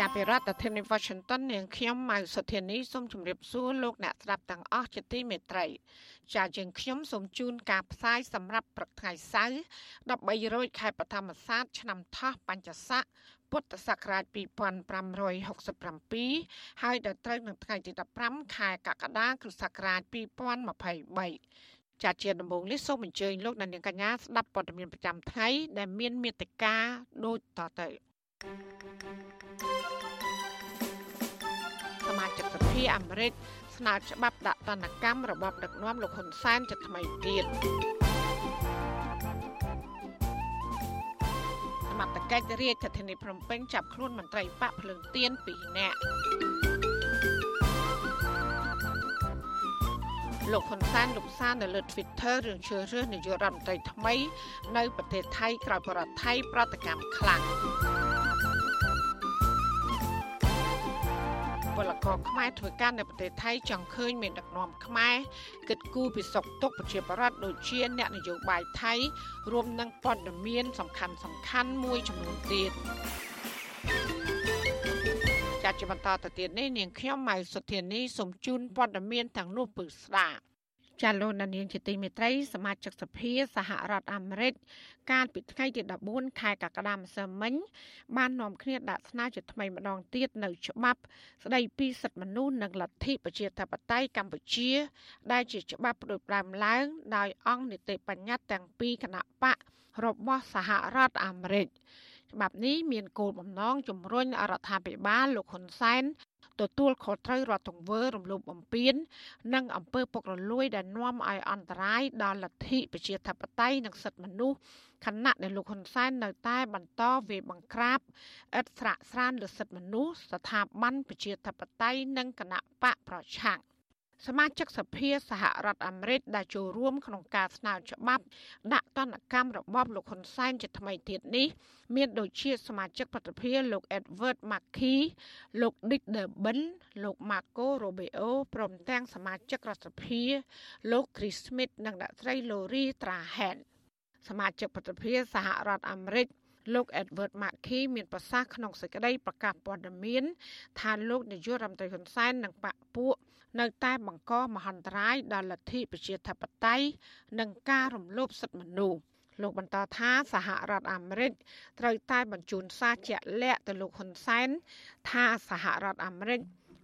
ចាប់ពីរដ្ឋធានី Washington នាងខ្ញុំម៉ៅសុធានីសូមជម្រាបសួរលោកអ្នកស្ដាប់ទាំងអស់ជាទីមេត្រីចាយើងខ្ញុំសូមជូនការផ្សាយសម្រាប់ព្រឹកថ្ងៃសៅរ៍13រោចខែបឋមសាទឆ្នាំថោះបញ្ញស័កពុទ្ធសករាជ2567ហើយដល់ត្រូវនៅថ្ងៃទី15ខែកក្កដាគ្រិស្តសករាជ2023ចាជាដំបូងនេះសូមអញ្ជើញលោកអ្នកនាងកញ្ញាស្ដាប់ព័ត៌មានប្រចាំថ្ងៃដែលមានមេត្តាដូចតទៅ thank you សមាជិកសភាអាមេរិកស្នើច្បាប់ដាក់ទណ្ឌកម្មរបបដឹកនាំលោកហ៊ុនសែនជាថ្មីទៀតសមត្ថកិច្ចរាជធានីភ្នំពេញចាប់ខ្លួនមន្ត្រីបកភ្លើងទៀន2នាក់លោកហ៊ុនសែនលោកសាននៅលើ Twitter រឿងជ្រើសរើសនាយករដ្ឋមន្ត្រីថ្មី នៅប្រទេសថៃក្រោយបរដ្ឋថៃប្រតិកម្មខ្លាំង ពលករខ្មែរធ្វើការនៅប្រទេសថៃចង់ឃើញមានដឹកនាំខ្មែរគិតគូរពីសុខទុក្ខប្រជាពលរដ្ឋដូចជាអ្នកនយោបាយថៃរួមនឹងព័ត៌មានសំខាន់សំខាន់មួយចំនួនទៀតចាត់ជាបន្តទៅទៀតនេះនាងខ្ញុំម៉ៅសុធានីសូមជូនព័ត៌មានទាំងនោះពឺស្ដាប់ ចាលោកនាងជាទីមេត្រីសមាជិកសភាសហរដ្ឋអាមេរិកកាលពីថ្ងៃទី14ខែកក្កដាម្សិលមិញបាននាំគ្នាដាក់ស្នើជាថ្មីម្ដងទៀតនៅច្បាប់ស្ដីពីសិទ្ធិមនុស្សនិងលទ្ធិប្រជាធិបតេយ្យកម្ពុជា ដែលជាច្បាប់ផ្ដួចផ្ដើមឡើងដោយអង្គនីតិបញ្ញត្តិទាំងពីរគណៈបករបស់សហរដ្ឋអាមេរិកច្បាប់នេះមានគោលបំណងជំរុញរដ្ឋាភិបាលលោកហ៊ុនសែន ទទួលខុសត្រូវរដ្ឋទង្វើរំលោភបំពាន និងអំពើពុករលួយដែលនាំឲ្យអន្តរាយដល់លទ្ធិប្រជាធិបតេយ្យនិងសិទ្ធិមនុស្សខណៈដែលលោកហ៊ុនសែននៅតែបន្តវាយបង្ក្រាបឥតស្រាកស្រានលើសិទ្ធិមនុស្សស្ថាប័នប្រជាធិបតេយ្យនិងគណៈបកប្រឆាំង សមាជិកសភាសហរដ្ឋអាមេរិកដែលចូលរួមក្នុងការស្នើច្បាប់ដាក់ទណ្ឌកម្មរបបលោកហ៊ុនសែនជាថ្មីទៀតនេះ មានដូចជាសមាជិកប្រតិភិលោក Edward Markey លោក Dick Durbin លោក Marco Rubio ព្រមទាំងសមាជិករដ្ឋសភាលោក Chris Smith និងអ្នកស្រី Lori Trahan សមាជិកប្រតិភិសហរដ្ឋអាមេរិកលោក Edward Markey មានប្រសាសន៍ក្នុងសេចក្តីប្រកាសព័ត៌មានថាលោកនាយករដ្ឋមន្ត្រីហ៊ុនសែននិងបកពួក នៅតែបង្កមហន្តរាយដល់លទ្ធិប្រជាធិបតេយ្យនិងការរំលោភសិទ្ធិមនុស្សលោកបន្តថាសហរដ្ឋអាមេរិកត្រូវតែបញ្ជូនសារជាក់លាក់ទៅលោកហ៊ុនសែនថាសហរដ្ឋអាមេរិក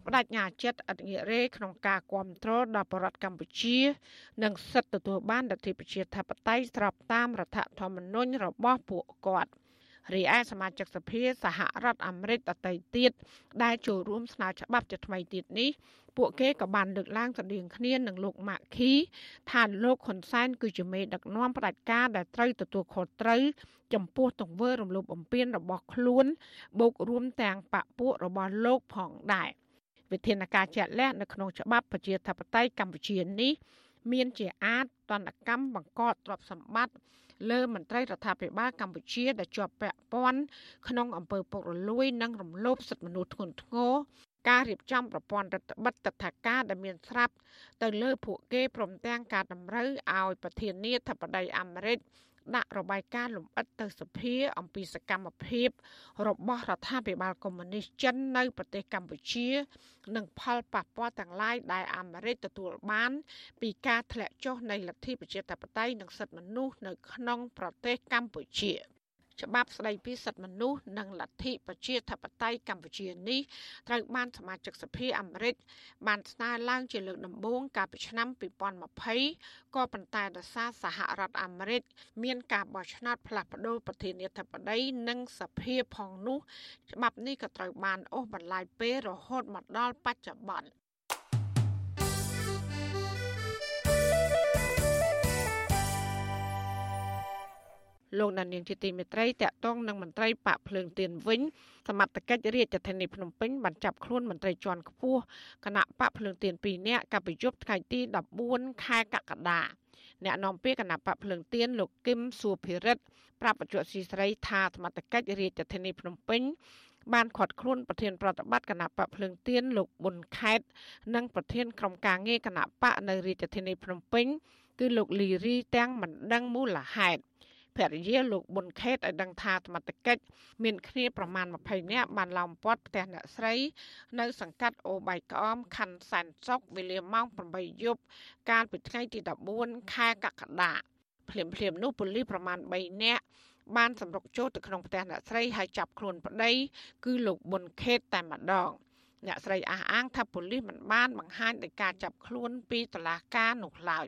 បដិញ្ញាចិត្តអធិរេក្នុងការគ្រប់គ្រងដល់បរដ្ឋកម្ពុជា និងសិទ្ធិទទួលបានលទ្ធិប្រជាធិបតេយ្យស្របតាមរដ្ឋធម្មនុញ្ញរបស់ពួកគាត់។ រីឯសមាជិកសភាសហរដ្ឋអាមេរិកដទៃទៀតដែលចូលរួមស្នើច្បាប់ជាថ្មីទៀតនេះពួកគេក៏បានលើកឡើងស្តៀងគ្នានឹងលោកម៉ាក់ឃីថាលោកហ៊ុនសែនគឺជាមេដឹកនាំផ្ដាច់ការដែលត្រូវទទួលខុសត្រូវចំពោះទង្វើរំលោភបំពានរបស់ខ្លួន បូករួមទាំងបពពួករបស់លោកផងដែរវិធានការជាក់លាក់នៅក្នុងច្បាប់ប្រជាធិបតេយ្យកម្ពុជានេះ មានជាអាចតនកម្មបង្កត់ទ្រព្យសម្បត្តិ លើមន្ត្រីរដ្ឋាភិបាលកម្ពុជាដែលជាប់ពាក់ព័ន្ធក្នុងអំពើពុករលួយ និងរំលោភសិទ្ធិមនុស្សធ្ងន់ធ្ងរការរៀបចំប្រព័ន្ធរដ្ឋបិទតថាការដែលមានស្រាប់ទៅលើពួកគេព្រមទាំងការតម្រូវឲ្យប្រធានាធិបតីអាមេរិក ដាក់របាយការណ៍លម្អិតទៅសភាអំពីសកម្មភាពរបស់រដ្ឋាភិបាលកុម្មុយនីសចិននៅប្រទេសកម្ពុជា និងផលប៉ះពាល់ទាំងឡាយដែលអាមេរិកទទួលបាន ពីការធ្លាក់ចុះនៃលទ្ធិប្រជាធិបតេយ្យនិងសិទ្ធិមនុស្សនៅក្នុងប្រទេសកម្ពុជា។ ច្បាប់ស្តីពីសិទ្ធិមនុស្សនិងលទ្ធិប្រជាធិបតេយ្យកម្ពុជានេះត្រូវបានសមាជិកសភាអាមេរិកបានស្នើឡើងជាលើកដំបូងកាលពីឆ្នាំ2020ក៏ប៉ុន្តែដោយសារសហរដ្ឋអាមេរិកមានការបោះឆ្នោតផ្លាស់ប្តូរប្រធានាធិបតីនិងសភាផងនោះច្បាប់នេះក៏ត្រូវបានអូសបន្លាយពេលរហូតមកដល់បច្ចុប្បន្ន លោកណានៀងជាទីមេត្រីតាក់ទងនឹងមន្ត្រីបកភ្លើងទៀនវិញសមត្ថកិច្ចរាជធានីភ្នំពេញបានចាប់ខ្លួនមន្ត្រីជាន់ខ្ពស់គណៈបកភ្លើងទៀន2នាក់កាលពីយប់ថ្ងៃទី14ខែកក្កដាអ្នកនាំពាក្យគណៈបកភ្លើងទៀនលោកគឹមសុភិរិទ្ធប្រាប់បច្ចុប្បន្នស៊ីស្រីថាសមត្ថកិច្ចរាជធានីភ្នំពេញបានខាត់ខ្លួនប្រធានប្រតិបត្តិគណៈបកភ្លើងទៀនលោកប៊ុនខេត និងប្រធានក្រុមការងារគណៈបកនៅរាជធានីភ្នំពេញគឺលោកលីរីទាំងមិនដឹងមូលហេតុ ភរិយាលោកប៊ុនខេតឲ្យដឹងថាសមត្ថកិច្ចមានគ្នាប្រមាណ20នាក់បានឡោមព័ទ្ធផ្ទះអ្នកស្រី នៅ សង្កាត់អូបៃក្អមខណ្ឌសែនសុកវេលាម៉ោង8យប់កាលពីថ្ងៃទី14ខែកក្កដាភ្លាមភ្លាមនោះប៉ូលីសប្រមាណ3នាក់បានសម្រុកចូលទៅក្នុងផ្ទះអ្នកស្រីហើយចាប់ខ្លួនប្តី គឺលោកប៊ុនខេតតែម្ដងអ្នកស្រីអះអាងថាប៉ូលីសមិនបានបង្ហាញដោយការចាប់ខ្លួនពីតុលាការនោះឡើយ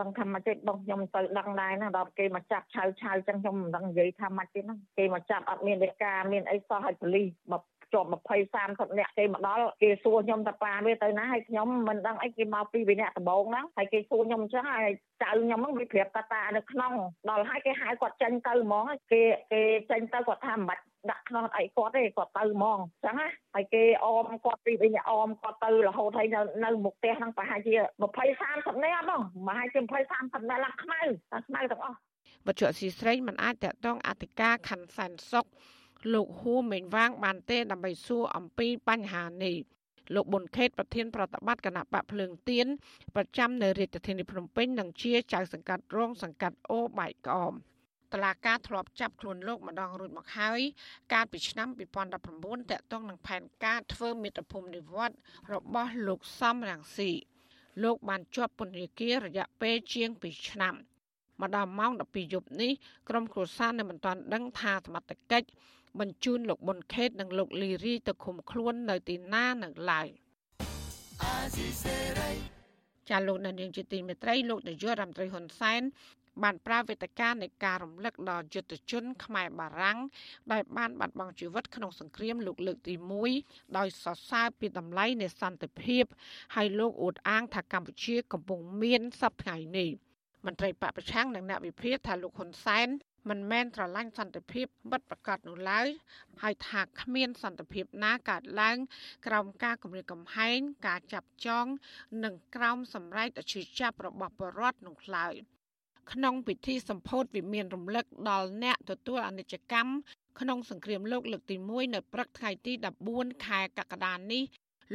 ដឹងថាមកចិត្តបងខ្ញុំទៅដឹងដែរណាដល់គេមកចាប់ឆៅឆៅចឹងខ្ញុំមិនដឹងនិយាយថាមកចិត្តហ្នឹងគេមកចាប់អត់មានលេខាមានអីសោះឲ្យប៉ូលីសមកជាប់20 30នាក់គេមកដល់គេសួរខ្ញុំតាប៉ាវាទៅណាហើយខ្ញុំមិនដឹងអីគេមកពីវិនៈដំបងហ្នឹងហើយគេសួរខ្ញុំអញ្ចឹងហើយចៅខ្ញុំហ្នឹងវាប្រាប់តាតានៅក្នុងដល់ហើយគេហៅគាត់ចេញទៅហ្មងគេគេចេញទៅគាត់ថាមិនបាច់ ដាក់ខ្នោះអីគាត់ទេគាត់ទៅហ្មងអញ្ចឹងណាហើយគេអមគាត់ពីវិញអមគាត់ទៅរហូតហើយនៅនៅមុខផ្ទះហ្នឹងប្រហែលជា20 30នាក់បងប្រហែលជា20 30នាក់ឡើងខ្មៅខ្មៅទាំងអស់បច្ចុប្បន្នស៊ីស្រីមិនអាចតតងអធិការខណ្ឌសែនសុខលោកហួរមេងវាង បានទេដើម្បីសួរអំពីបញ្ហានេះលោកប៊ុនខេតប្រធានប្រតិបត្តិគណៈបកភ្លើងទៀនប្រចាំនៅរាជធានីភ្នំពេញនិងជាចៅសង្កាត់រងសង្កាត់អូបែកក្អម តឡាការធ្លាប់ចាប់ខ្លួនលោកម្ដងរួចមកហើយកាលពីឆ្នាំ2019តកតងនឹងផែនការធ្វើមេត្តាភូមិនិវត្តរបស់លោកសំរងស៊ីលោកបានជាប់ពន្ធនាគាររយៈពេលជាង2ឆ្នាំមកដល់ម៉ោង12យប់នេះក្រុមគ្រួសារនៅមិនទាន់ដឹងថាសមត្ថកិច្ចបញ្ជូនលោកប៊ុនខេត និងលោកលីរីទៅឃុំខ្លួននៅទីណានៅឡើយចាលោកនាងជាទីមេត្រីលោកនាយករដ្ឋមន្ត្រីហ៊ុនសែន បានប្រើវេទិកានៃការរំលឹកដល់យុទ្ធជន ខ្មែរបារាំងដែលបានបាត់បង់ជីវិតក្នុងសង្គ្រាមលោកលើកទី1ដោយសរសើរពីតម្លៃនៃសន្តិភាពហើយលោកអួតអាងថាកម្ពុជាកំពុងមានសពថ្ងៃនេះមន្ត្រីបពប្រឆាំងនិងអ្នកវិភាគថាលោកហ៊ុនសែនមិនមែនស្រឡាញ់សន្តិភាពបិទប្រកាសនោះឡើយហើយថាគ្មានសន្តិភាពណាកើតឡើងក្រោមការគម្រាមកំហែងការចាប់ចង និងក្រោមសម្រែកអឈឺចាប់របស់បរដ្ឋនោះឡើយ ក្នុងពិធីសម្ពោធវិមានរំលឹកដល់អ្នកទទួលអនិច្ចកម្មក្នុងសង្គ្រាមលោកលើកទី1នៅព្រឹកថ្ងៃទី14ខែកក្កដានេះ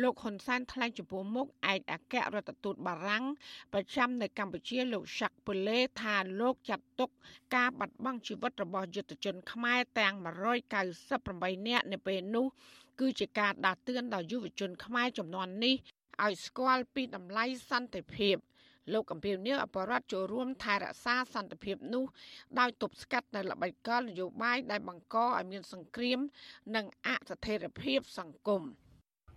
លោកហ៊ុនសែនថ្លែងចំពោះមុខឯកអគ្គរដ្ឋទូតបារាំងប្រចាំនៅកម្ពុជាលោកសាក់ពូលេថាលោកចាត់ទុកការបាត់បង់ជីវិតរបស់យុទ្ធជនខ្មែរទាំង198នាក់នៅពេលនោះ គឺជាការដាស់តឿនដល់យុវជនខ្មែរចំនួននេះឲ្យស្គាល់ពីតម្លៃសន្តិភាព លោកកំពីវនេះអបរដ្ឋចូលរួមថែរក្សាសន្តិភាពនោះដោយទប់ស្កាត់នៅល្បិចកលនយោបាយដែលបង្កឲ្យមានសង្គ្រាម និងអស្ថិរភាពសង្គម។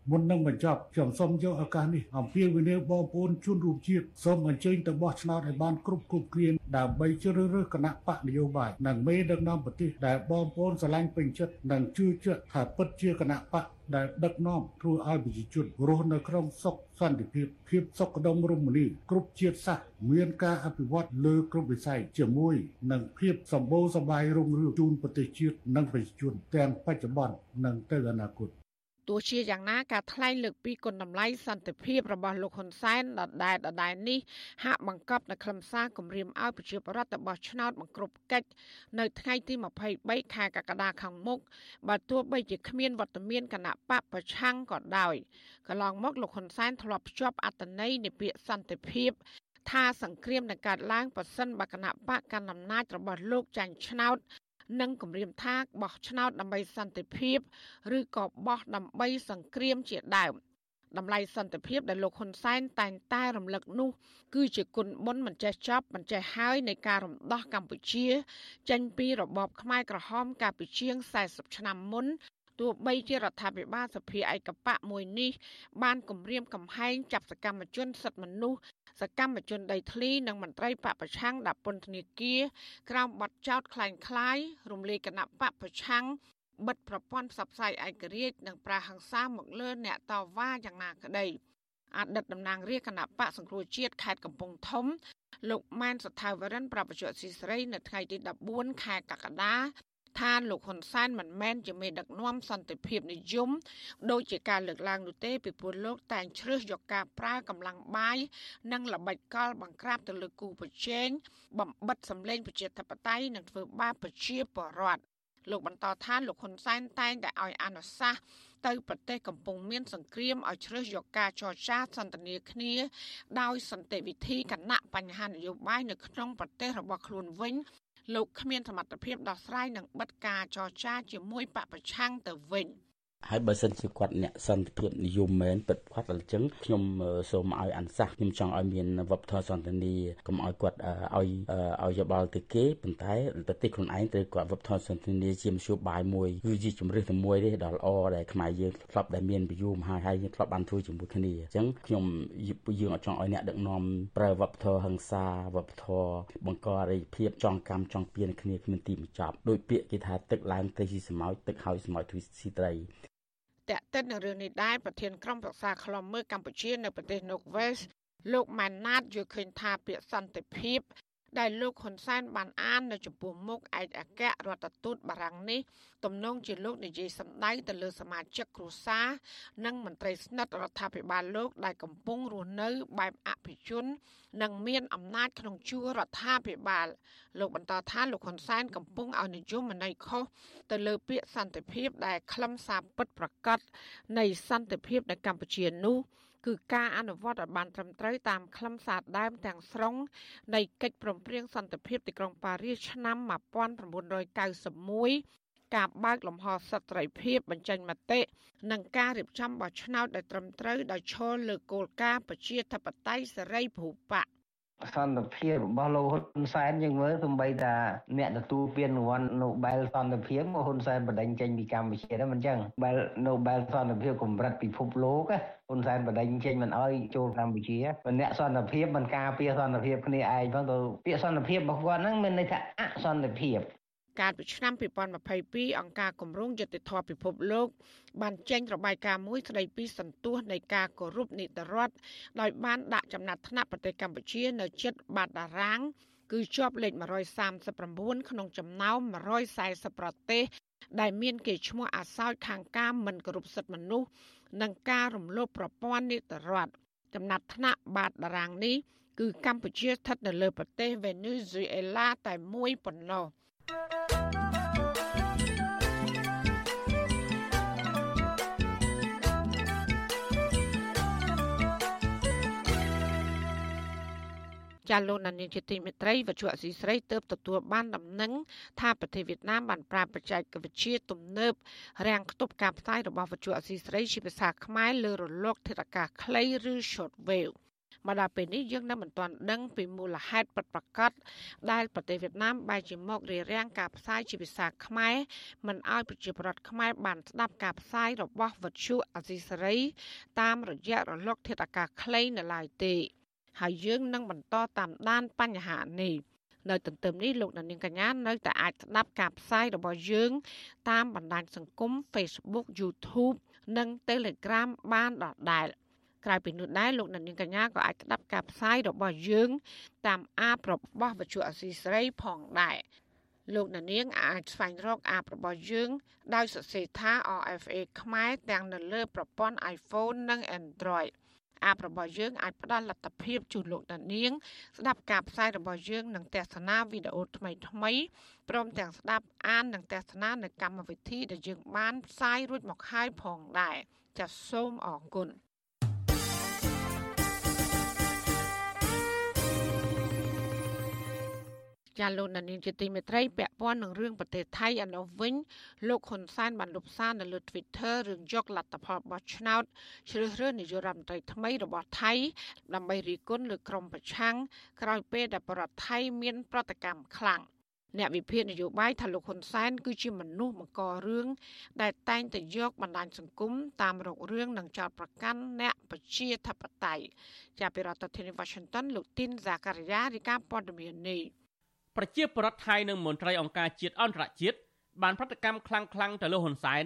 មុននឹងបញ្ចប់ខ្ញុំសូមយកឱកាសនេះអំពាវនាវបងប្អូនជនរួមជាតិសូមអញ្ជើញទៅបោះឆ្នោតឲ្យបានគ្រប់គ្រប់គ្រានដើម្បីជ្រើសរើសគណៈបកនយោបាយនិងមេដឹកនាំប្រទេសដែលបងប្អូនស្រឡាញ់ពេញចិត្តនិងជឿជាក់ថាពិតជាគណៈបកដែលដឹកនាំធ្វើឲ្យប្រជាជនរស់នៅក្នុងសុខសន្តិភាពភាពសុខដុមរមនាគ្រប់ជាតិសាសន៍មានការអភិវឌ្ឍលើគ្រប់វិស័យជាមួយនឹងភាពសម្បូរសប្បាយរុងរឿងជូនប្រទេសជាតិនិងប្រជាជនទាំងបច្ចុប្បន្ននិងទៅអនាគត ទោះជាយ៉ាងណាការថ្លែងលើកពីគុណតម្លៃសន្តិភាពរបស់លោកហ៊ុនសែនដដែលដដែលនេះហាក់បង្កប់នៅខ្លឹមសារគម្រាមឲ្យប្រជាពលរដ្ឋរបស់ឆ្នោតបង្ក្រប់កិច្ចនៅថ្ងៃទី23ខែកក្កដាខាងមុខបើទោះបីជាគ្មានវត្តមានគណៈបកប្រឆាំងក៏ដោយកន្លងមកលោកហ៊ុនសែនធ្លាប់ភ្ជាប់អត្តន័យនៃពាក្យសន្តិភាពថាសង្គ្រាមនឹងកើតឡើងប៉ះសិនបកគណៈបកកណ្ដាលអំណាចរបស់លោកចាញ់ឆ្នោត និងគម្រាមថាបោះឆ្នោតដើម្បីសន្តិភាព ឬក៏បោះដើម្បីសង្គ្រាមជាដើមតម្លៃសន្តិភាពដែលលោកហ៊ុនសែនតែងតែរំលឹកនោះ គឺជាគុណបុណ្យមិនចេះចប់មិនចេះហើយនៃការរំដោះកម្ពុជា ចេញពីរបបខ្មែរក្រហមកាលពីជាង40ឆ្នាំមុនទោះបីជារដ្ឋាភិបាលសភាឯកបៈមួយនេះ បានគម្រាមកំហែងចាប់សកម្មជនសិទ្ធិមនុស្ស សកម្មជនដីធ្លីនិងមន្ត្រីបពប្រឆាំងដាក់ពន្ធនាគារក្រោមបទចោទខ្លែងខ្លាយរំលាយគណៈបពប្រឆាំងបិទប្រព័ន្ធផ្សព្វផ្សាយឯករាជ្យនិងប្រាហង្សាមកលើអ្នកតវ៉ាយ៉ាងណាក្តីអតីតតំណាងរាជគណៈបកសង្គ្រោះជាតិខេត្តកំពង់ធំលោកម៉ែនសថាវរិនប្រពន្ធស៊ីស្រីនៅថ្ងៃទី14ខែកក្កដា ថាលោកហ៊ុនសែនមិនមែនជាមេដឹកនាំសន្តិភាពនិយមដោយជាការលើកឡើងនោះទេពីព្រោះលោកតែងជ្រើសយកការប្រើកម្លាំងបាយនិងល្បិចកលបង្ក្រាបទៅលើគូប្រជែងបំបិតសម្លេងប្រជាធិបតេយ្យនិងធ្វើបាបប្រជាពលរដ្ឋលោកបន្តថាលោកហ៊ុនសែនតែងតែឲ្យអនុសាសន៍ទៅប្រទេសកំពុងមានសង្គ្រាមឲ្យជ្រើសយកការចរចាសន្ទនាគ្នា ដោយសន្តិវិធីគណៈបញ្ហានយោបាយនៅក្នុងប្រទេសរបស់ខ្លួនវិញ លោកគ្មានសមត្ថភាពដោះស្រាយនិងបិទការចរចាជាមួយបពប្រឆាំងទៅវិញ។ ហើយបើសិនជាគាត់អ្នកសន្តិភាពនិយមមែនពិតគាត់អញ្ចឹងខ្ញុំសូមឲ្យអនុសាសន៍ខ្ញុំចង់ឲ្យមានវប្បធម៌សន្តិនិកុំឲ្យគាត់ឲ្យឲ្យយោបល់ទៅគេប៉ុន្តែប្រទេសខ្លួនឯងត្រូវគាត់វប្បធម៌សន្តិនិកជាមធ្យោបាយមួយគឺជាជំរឿសតែមួយទេដល់ល្អដែលខ្មែរយើងធ្លាប់តែមានប្រយោមហើយហើយយើងធ្លាប់បានធ្វើជាមួយគ្នាអញ្ចឹងខ្ញុំយើងអត់ចង់ឲ្យអ្នកដឹកនាំប្រើវប្បធម៌ហិង្សាវប្បធម៌បង្កអរិយភាពចងកម្មចងពៀនគ្នាគ្មានទីបញ្ចប់ដោយពាក្យគេថាទឹកឡើងទៅស៊ីស្មោចទឹកហើយស្មោចទ្វីស៊ីត្រី តេតិននឹងរឿងនេះដែរប្រធានក្រុមប្រឹក្សាខ្លំមើលកម្ពុជានៅប្រទេស Norwest លោកម៉ាន់ណាតយល់ឃើញថាពាក្យសន្តិភាព ដែលលោកហ៊ុនសែនបានអាននៅចំពោះមុខឯកអគ្គរដ្ឋទូតបារាំងនេះទំនងជាលោកនិយាយសម្ដែងទៅលើសមាជិកគ្រួសារនិងមន្ត្រីស្និទ្ធរដ្ឋាភិបាលលោកដែលកំពុងរស់នៅបែបអភិជន និងមានអំណាចក្នុងជួររដ្ឋាភិបាល លោកបន្តថាលោកហ៊ុនសែនកំពុងឲ្យនិយមន័យខុសទៅលើពាក្យសន្តិភាពដែលខ្លឹមសារពិតប្រាកដនៃសន្តិភាពនៅកម្ពុជានោះ គឺការអនុវត្តឲ្យបានត្រឹមត្រូវតាមខ្លឹមសារដើមទាំងស្រុងនៃកិច្ចព្រមព្រៀងសន្តិភាពទីក្រុងប៉ារីសឆ្នាំ1991ការបើកលំហសិទ្ធិសេរីភាពបញ្ចេញមតិនិងការរៀបចំបោះឆ្នោតដែលត្រឹមត្រូវដោយឈលលើគោលការណ៍ប្រជាធិបតេយ្យសេរីភូប៉ា សន្តិភាពរបស់លោកហ៊ុនសែនយើងមើលសំបីតាអ្នកទទួលពានរង្វាន់ Nobel សន្តិភាពមកហ៊ុនសែនបដិញ្ញចេញពីកម្ពុជាដែរមិនចឹង Nobel Nobel សន្តិភាពកម្រិតពិភពលោកហ៊ុនសែនបដិញ្ញចេញមិនអោយចូលកម្ពុជាអ្នកសន្តិភាពមិនការពារសន្តិភាពគ្នាឯងផងទៅពាក្យសន្តិភាពរបស់គាត់ហ្នឹងមានន័យថាអសន្តិភាព កាលពីឆ្នាំ2022អង្គការគម្រោងយុត្តិធម៌ពិភពលោក បានចេញរបាយការណ៍មួយស្ដីពីសន្ទុះនៃការគោរពនីតិរដ្ឋដោយបានដាក់ចំណាត់ថ្នាក់ប្រទេសកម្ពុជានៅជិតបាតតារាង គឺជាប់លេខ139ក្នុងចំណោម140ប្រទេសដែលមានគេឈ្មោះអាសោចខាងការមិនគោរពសិទ្ធិមនុស្សនិងការរំលោភប្រព័ន្ធនីតិរដ្ឋចំណាត់ថ្នាក់បាតតារាងនេះគឺកម្ពុជាស្ថិតនៅលើប្រទេសវេណេស៊ុយអេឡាតែមួយប៉ុណ្ណោះ។ ចាលោកនានីជាទីមេត្រីវជុអសីស្រីទៅទទួលបានដំណឹងថាប្រទេសវៀតណាមបានប្រើបច្ចេកវិទ្យាទំនើបរាំងខ្ទប់ការផ្សាយរបស់វជុអសីស្រីជាភាសាខ្មែរលើរលកធាតុអាកាសខ្លីឬ short wave មកដល់ពេលនេះយើងនៅមិនទាន់ដឹងពីមូលហេតុពិតប្រាកដដែលប្រទេសវៀតណាមបែរជាមករារាំងការផ្សាយជាភាសាខ្មែរមិនឲ្យប្រជាពលរដ្ឋខ្មែរបានស្ដាប់ការផ្សាយរបស់វិទ្យុអាស៊ីសេរីតាមរយៈរលកធាតុអាកាសខ្លីនៅឡើយទេ ហើយយើងនឹងបន្តតាមដានបញ្ហានេះនៅទន្ទឹមនេះលោកនាងកញ្ញានៅតែអាចស្ដាប់ការផ្សាយរបស់យើង តាមបណ្ដាញសង្គម Facebook YouTube និង Telegram បានដដែលក្រៅពីនោះដែរលោកនាងកញ្ញាក៏អាចស្ដាប់ការផ្សាយរបស់យើង តាមអាបរបស់វិទ្យុអសីស្រីផងដែរលោកនាងអាចស្វែងរកអាបរបស់យើង ដោយសរសេរថា RFA ខ្មែរទាំងនៅលើប្រព័ន្ធ iPhone និង Android អាបរបស់យើងអាចផ្ដល់លទ្ធភាពជូនលោកអ្នកនាង ស្ដាប់ការផ្សាយរបស់យើងនិងទស្សនាវីដេអូថ្មីថ្មីព្រមទាំងស្ដាប់អាននិងទស្សនានៅកម្មវិធីដែលយើងបានផ្សាយរួចមកហើយផងដែរចាសសូមអរគុណ ចាលោកនានីជាទីមេត្រីពាក់ព័ន្ធនឹងរឿងប្រទេសថៃអនុវិញលោកហ៊ុនសែនបានលុបសារនៅលើ Twitter រឿងយកលទ្ធផលបោះឆ្នោតជ្រើសរើសនាយករដ្ឋមន្ត្រីថ្មីរបស់ថៃដើម្បីរីគុណលើក្រុមប្រឆាំងក្រោយពេលដែលបរដ្ឋថៃមាន ប្រតិកម្មខ្លាំងអ្នកវិភាគនយោបាយថាលោកហ៊ុនសែនគឺជាមនុស្សបង្ករឿងដែលតែងតែយកបណ្ដាញសង្គមតាមរករឿងនិងចោទប្រកាន់អ្នកប្រជាធិបតេយ្យចាប់ពីរដ្ឋធានី Washington លោកទីនហ្សាការីយ៉ារីកាព័ត៌មាននេះ ប្រជាប្រដ្ឋថៃនិងមន្ត្រីអង្គការជាតិអន្តរជាតិបានប្រតិកម្មខ្លាំងៗទៅលើហ៊ុនសែន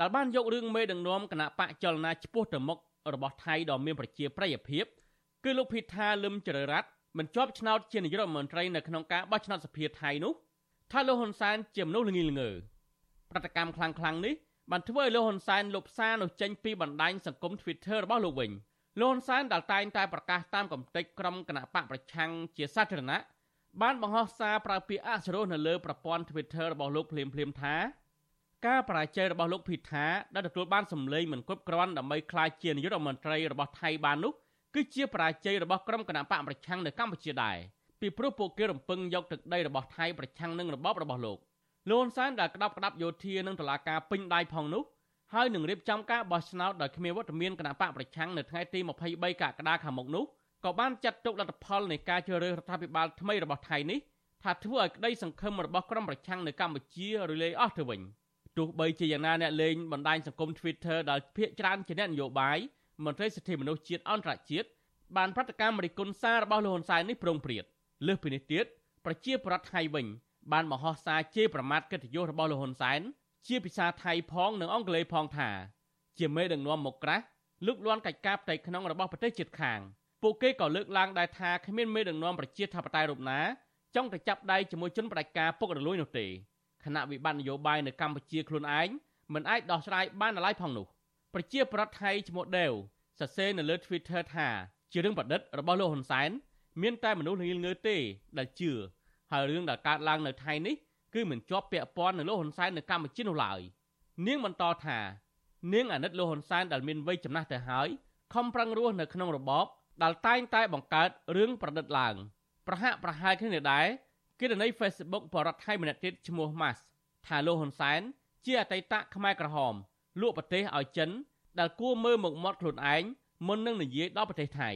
ដែលបានយករឿងមេដឹកនាំគណៈបកចលនាឆ្ពោះទៅមុខរបស់ថៃដ៏មានប្រជាប្រិយភាពគឺលោកភីថាលឹមចរិរ័ត្នមិនជាប់ឆ្នោតជានាយករដ្ឋមន្ត្រីនៅក្នុងការបោះឆ្នោតសភាថៃនោះថាលោកហ៊ុនសែនជាមនុស្សល្ងីល្ងើប្រតិកម្មខ្លាំងៗនេះបានធ្វើឲ្យលោកហ៊ុនសែនលុបសារនោះចេញពីបណ្ដាញសង្គម Twitter របស់លោកវិញលោកហ៊ុនសែនដែលតែងតែប្រកាសតាមកំតិចក្រុមគណៈបកប្រឆាំងជាសាធារណៈ បានបង្ហោះសារប្រើពាក្យអសុរោះនៅលើប្រព័ន្ធ Twitter របស់លោកភ្លាមភ្លាមថាការបរាជ័យរបស់លោកភីថាដែលទទួលបានសម្លេងមិនគ្រប់គ្រាន់ដើម្បីក្លាយជានាយករដ្ឋមន្ត្រីរបស់ថៃបាននោះគឺជាបរាជ័យរបស់ក្រុមគណៈបកប្រឆាំងនៅកម្ពុជាដែរពីព្រោះពួកគេរំពឹងយកទឹកដីរបស់ថៃប្រឆាំងនឹងរបបរបស់លោកលោកហ៊ុនសែនដែលក្តាប់ក្តាប់យោធានិងតឡាការពេញដៃផងនោះហើយនឹងរៀបចំការបោះឆ្នោតដោយគ្មានវត្តមានគណៈបកប្រឆាំងនៅថ្ងៃទី23កក្កដាខាងមុខនោះ ក៏បានចាត់ទុកលទ្ធផលនៃការជ្រើសរើសរដ្ឋាភិបាលថ្មីរបស់ថៃនេះថាធ្វើឲ្យក្តីសង្ឃឹមរបស់ក្រុមប្រឆាំងនៅកម្ពុជារលាយអស់ទៅវិញទោះបីជាយ៉ាងណាអ្នកលេងបណ្ដាញសង្គម Twitter ដែលភាគច្រើនជាអ្នកនយោបាយមន្ត្រីសិទ្ធិមនុស្សជាតិអន្តរជាតិបានប្រតិកម្មរិះគន់សាររបស់លោកហ៊ុនសែននេះប្រងព្រាតលើសពីនេះទៀតប្រជាប្រដ្ឋថៃវិញបានបង្ហោះសារជេរប្រមាថកិត្តិយសរបស់លោកហ៊ុនសែនជាភាសាថៃផងនិងអង់គ្លេសផងថា ជាមេដឹកនាំមកក្រាស់លឹកលាន់កិច្ចការផ្ទៃក្នុងរបស់ប្រទេសជិតខាង ពួកគេក៏លើកឡើងដែរថាគ្មានមេដឹកនាំប្រជាធិបតេយ្យរូបណាចង់ទៅចាប់ដៃជាមួយជនផ្ដាច់ការពុករលួយនោះទេគណៈវិបត្តិនយោបាយនៅកម្ពុជាខ្លួនឯងមិនអាចដោះស្រាយបានឡើយផងនោះប្រជាប្រដ្ឋថៃឈ្មោះដេវសរសេរនៅលើ Twitter ថាជារឿងប្រឌិតរបស់លោកហ៊ុនសែនមានតែមនុស្សល្ងងើទេដែលជឿហើយរឿងដែលកើតឡើងនៅថៃនេះគឺមិនជាប់ពាក់ព័ន្ធនឹងលោកហ៊ុនសែននៅកម្ពុជានោះឡើយនាងបន្តថានាងអាណិតលោកហ៊ុនសែនដែលមានវ័យចំណាស់ទៅហើយខំប្រឹងរស់នៅក្នុងរបប ដែលតែងតែបង្កើតរឿងប្រឌិតឡើងប្រហាក់ប្រហែលគ្នានេះដែរគណនី Facebook បរដ្ឋថៃម្នាក់ទៀតឈ្មោះ Mas ថាលោកហ៊ុនសែនជាអតីតខ្មែរក្រហមលក់ប្រទេសឲ្យចិនដែលគួរមើលមុខមាត់ខ្លួនឯងមុននឹងនិយាយដល់ប្រទេសថៃ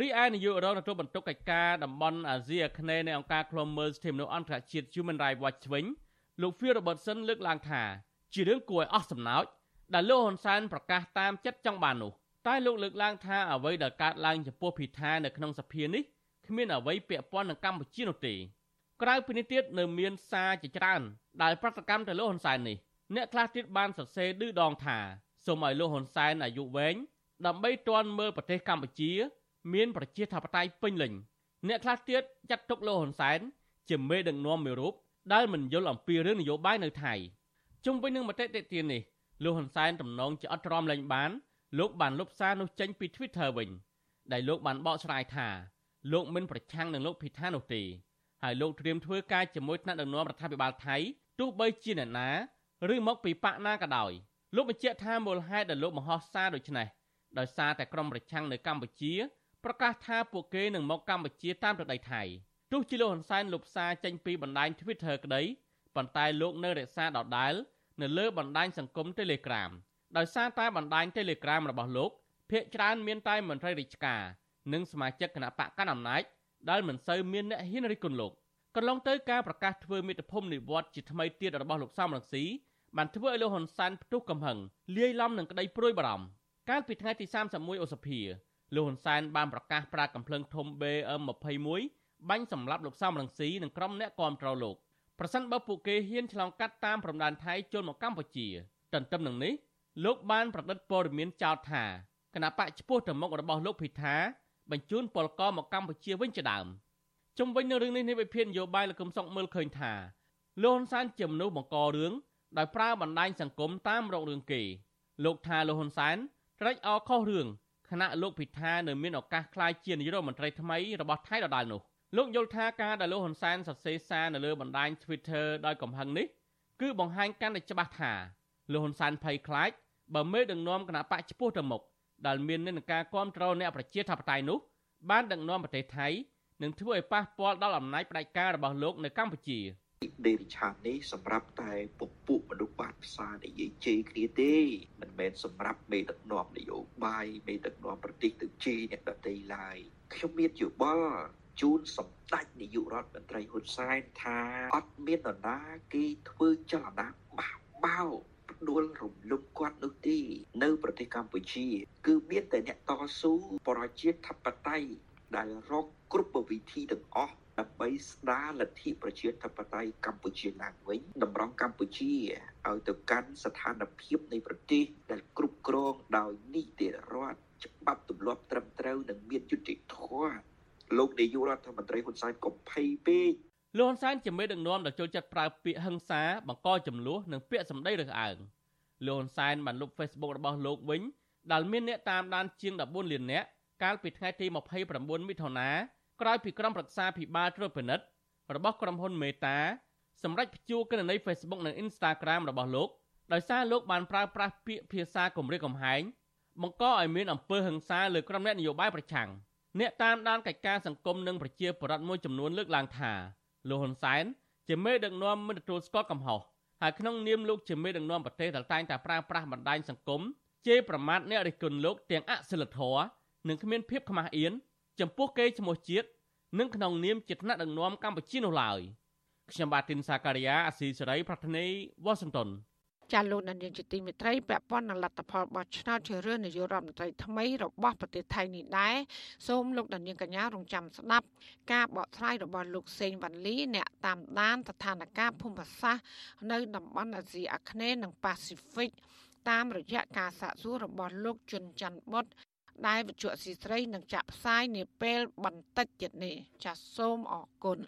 រីឯនាយករងទទួលបន្ទុកកិច្ចការតំបន់អាស៊ីអាគ្នេយ៍នៃអង្គការឃ្លាំមើលសិទ្ធិមនុស្សអន្តរជាតិ Human Rights Watch វិញលោក Phil Robertson លើកឡើងថា ជារឿងគួរឲ្យអស់សំណោចដែលលោកហ៊ុនសែនប្រកាសតាមចិត្តចង់បាននោះ តែលោកលើកឡើងថាអ្វីដែលកើតឡើងចំពោះភិថានៅក្នុងសភានេះគ្មានអ្វីពាក់ព័ន្ធនឹងកម្ពុជានោះទេក្រៅពីនេះទៀតនៅមានសារជាច្រើនដែលប្រតិកម្មទៅលោកហ៊ុនសែននេះអ្នកខ្លះទៀតបានសរសេរឌឺដងថាសូមឲ្យលោកហ៊ុនសែនអាយុវែងដើម្បីទាន់មើលប្រទេសកម្ពុជា មានប្រជាធិបតេយ្យពេញលេញអ្នកខ្លះទៀតចាត់ទុកលោកហ៊ុនសែនជាមេដឹកនាំមួយរូបដែលមិនយល់អំពីរឿងនយោបាយនៅថៃជុំវិញនឹងមតិតិទាននេះលោកហ៊ុនសែនតំណងជាអត់ទ្រាំលែងបាន លោកបានលុបសារនោះចេញពី Twitter វិញដែលលោកបានបកស្រាយថាលោកមិនប្រឆាំងនឹងលោកភិថានោះទេហើយលោកត្រៀមធ្វើការជាមួយថ្នាក់ដឹកនាំរដ្ឋាភិបាលថៃទោះបីជាអ្នកណាឬមកពីបកណាក៏ដោយលោកបញ្ជាក់ថាមូលហេតុដែលលោកមហោសារដូច្នេះដោយសារតែក្រុមប្រឆាំងនៅកម្ពុជាប្រកាសថាពួកគេនឹងមកកម្ពុជាតាមទឹកដីថៃទោះជាលោកហ៊ុនសែនលុបសារចេញពីបណ្ដាញ Twitter ក្តីប៉ុន្តែលោកនៅរក្សាដដែលនៅលើបណ្ដាញសង្គម Telegram ដោយសារតែបណ្ដាញ Telegram របស់លោកភាគច្រើនមានតែមន្ត្រីរាជការនិងសមាជិកគណៈបកកណ្ដាលអំណាចដែលមិនសូវមានអ្នកហ៊ានរិះគន់លោកកន្លងទៅការប្រកាសធ្វើមេត្តាភូមិនិវត្តជាថ្មីទៀតរបស់លោកសំរងស៊ីបានធ្វើឲ្យលោកហ៊ុនសែនផ្ទុះកំហឹងលាយឡំនឹងក្តីព្រួយបារម្ភកាលពីថ្ងៃទី31ឧសភាលោកហ៊ុនសែនបានប្រកាសប្រាកំភ្លើងធំ BM21 បាញ់សម្លាប់លោកសំរងស៊ីនិងក្រុមអ្នកគាំទ្រលោកប្រសិនបើពួកគេហ៊ានឆ្លងកាត់តាមព្រំដែនថៃចូលមកកម្ពុជា ទន្ទឹមនឹងនេះ លោកបានប្រឌិតព័ត៌មានចោទថាគណៈបកឈ្មោះទៅមុខរបស់លោកភិថាបញ្ជូនពលករមកកម្ពុជាវិញជាដើមជុំវិញនឹងរឿងនេះនេះវិភាគនយោបាយលោកកឹមសុខមើលឃើញថាលោកហ៊ុនសែនជាមនុស្សបង្ករឿងដោយប្រើបណ្ដាញសង្គមតាមរករឿងគេ លោកថាលោកហ៊ុនសែនត្រេកអរខុសរឿងខណៈលោកពិថានៅមានឱកាសក្លាយជានាយករដ្ឋមន្ត្រីថ្មីរបស់ថៃដដែលនោះលោកយល់ថាការដែលលោកហ៊ុនសែនសរសេរសារនៅលើបណ្ដាញ Twitter ដោយកំហឹងនេះគឺបង្ហាញកាន់តែច្បាស់ថាលោកហ៊ុនសែនភ័យខ្លាច បើមេដឹកនាំគណៈបកឈ្មោះទៅមុខដែលមាននិន្នាការគ្រប់គ្រងអ្នកប្រជាធិបតេយ្យនោះបានដឹកនាំប្រទេសថៃនិងធ្វើឲ្យប៉ះពាល់ដល់អំណាចផ្ដាច់ការរបស់លោកនៅកម្ពុជាដេរិឆាននេះសម្រាប់តែពពួកមនុស្សបាតផ្សារនិយាយជេរគ្នាទេមិនមែនសម្រាប់មេដឹកនាំនយោបាយមេដឹកនាំប្រទេសទៅជេរអ្នកដទៃឡើយខ្ញុំមានយោបល់ជូនសម្ដេចនាយករដ្ឋមន្ត្រីហ៊ុនសែនថាអត់មាននរណាគេធ្វើចលនាបះបោផ្ដួលរំលំគាត់នោះទេ នៅប្រទេសកម្ពុជា គឺមានតែអ្នកតស៊ូប្រជាធិបតេយ្យដែលរកគ្រប់វិធីទាំងអស់ដើម្បីស្ដារលទ្ធិប្រជាធិបតេយ្យកម្ពុជាឡើងវិញតម្រង់កម្ពុជាឲ្យទៅកាន់ស្ថានភាពនៃប្រទេសដែលគ្រប់គ្រងដោយនីតិរដ្ឋច្បាប់ទម្លាប់ត្រឹមត្រូវនិងមានយុត្តិធម៌លោកនាយករដ្ឋមន្ត្រីហ៊ុនសែនកុំភ័យពេក លោកហ៊ុនសែនជាមេដឹកនាំដែលចូលចិត្តប្រើពាក្យហិង្សាបង្កចំនួននិងពាក្យសម្ដីរើសអើងលោកហ៊ុនសែនបានលុប Facebook របស់លោកវិញដែលមានអ្នកតាមដានជាង14លាននាក់កាលពីថ្ងៃទី29មិថុនាក្រោយពីក្រុមប្រឹក្សាភិបាលត្រួតពិនិត្យរបស់ក្រុមហ៊ុនមេតាសម្រាប់ព្យួរគណនី Facebook និង Instagram របស់លោកដោយសារលោកបានប្រើប្រាស់ពាក្យភាសាគំរាមកំហែងបង្កឲ្យមានអំពើហិង្សាលើក្រុមអ្នកនយោបាយប្រឆាំងអ្នកតាមដានកិច្ចការសង្គមនិងប្រជាពលរដ្ឋមួយចំនួនលើកឡើងថា លោកហ៊ុនសែនជាមេដឹកនាំមិនទទួលស្គាល់កំហុសហើយក្នុងនាមលោកជាមេដឹកនាំប្រទេសដែលតែងតែប្រើប្រាស់បណ្ដាញសង្គមជេរប្រមាថអ្នករិះគន់លោកទាំងអសិលធម៌និងគ្មានភាពខ្មាស់អៀនចំពោះកេរ្តិ៍ឈ្មោះជាតិនិងក្នុងនាមជាថ្នាក់ដឹកនាំកម្ពុជានោះឡើយខ្ញុំបាទទីនសាការីយ៉ាអាស៊ីសេរីប្រធានីវ៉ាស៊ីនតោន ចាលោកនាយកជាទីមេត្រីពាក់ព័ន្ធនឹងលទ្ធផលបោះឆ្នោតជ្រើសរើសនាយករដ្ឋមន្ត្រីថ្មីរបស់ប្រទេសថៃនេះដែរសូមលោកនាងកញ្ញារងចាំស្ដាប់ការបកស្រាយរបស់លោកសេងវ៉ាន់លីអ្នកតាមដានស្ថានភាពភូមិសាស្ត្រនៅតំបន់អាស៊ីអាគ្នេយ៍និងប៉ាស៊ីហ្វិកតាមរយៈការសាកសួររបស់លោកជុនច័ន្ទបុតដែលវិទ្យុស៊ីស្រីនឹងចាក់ផ្សាយនាពេលបន្តិចទៀតនេះចាសសូមអរគុណ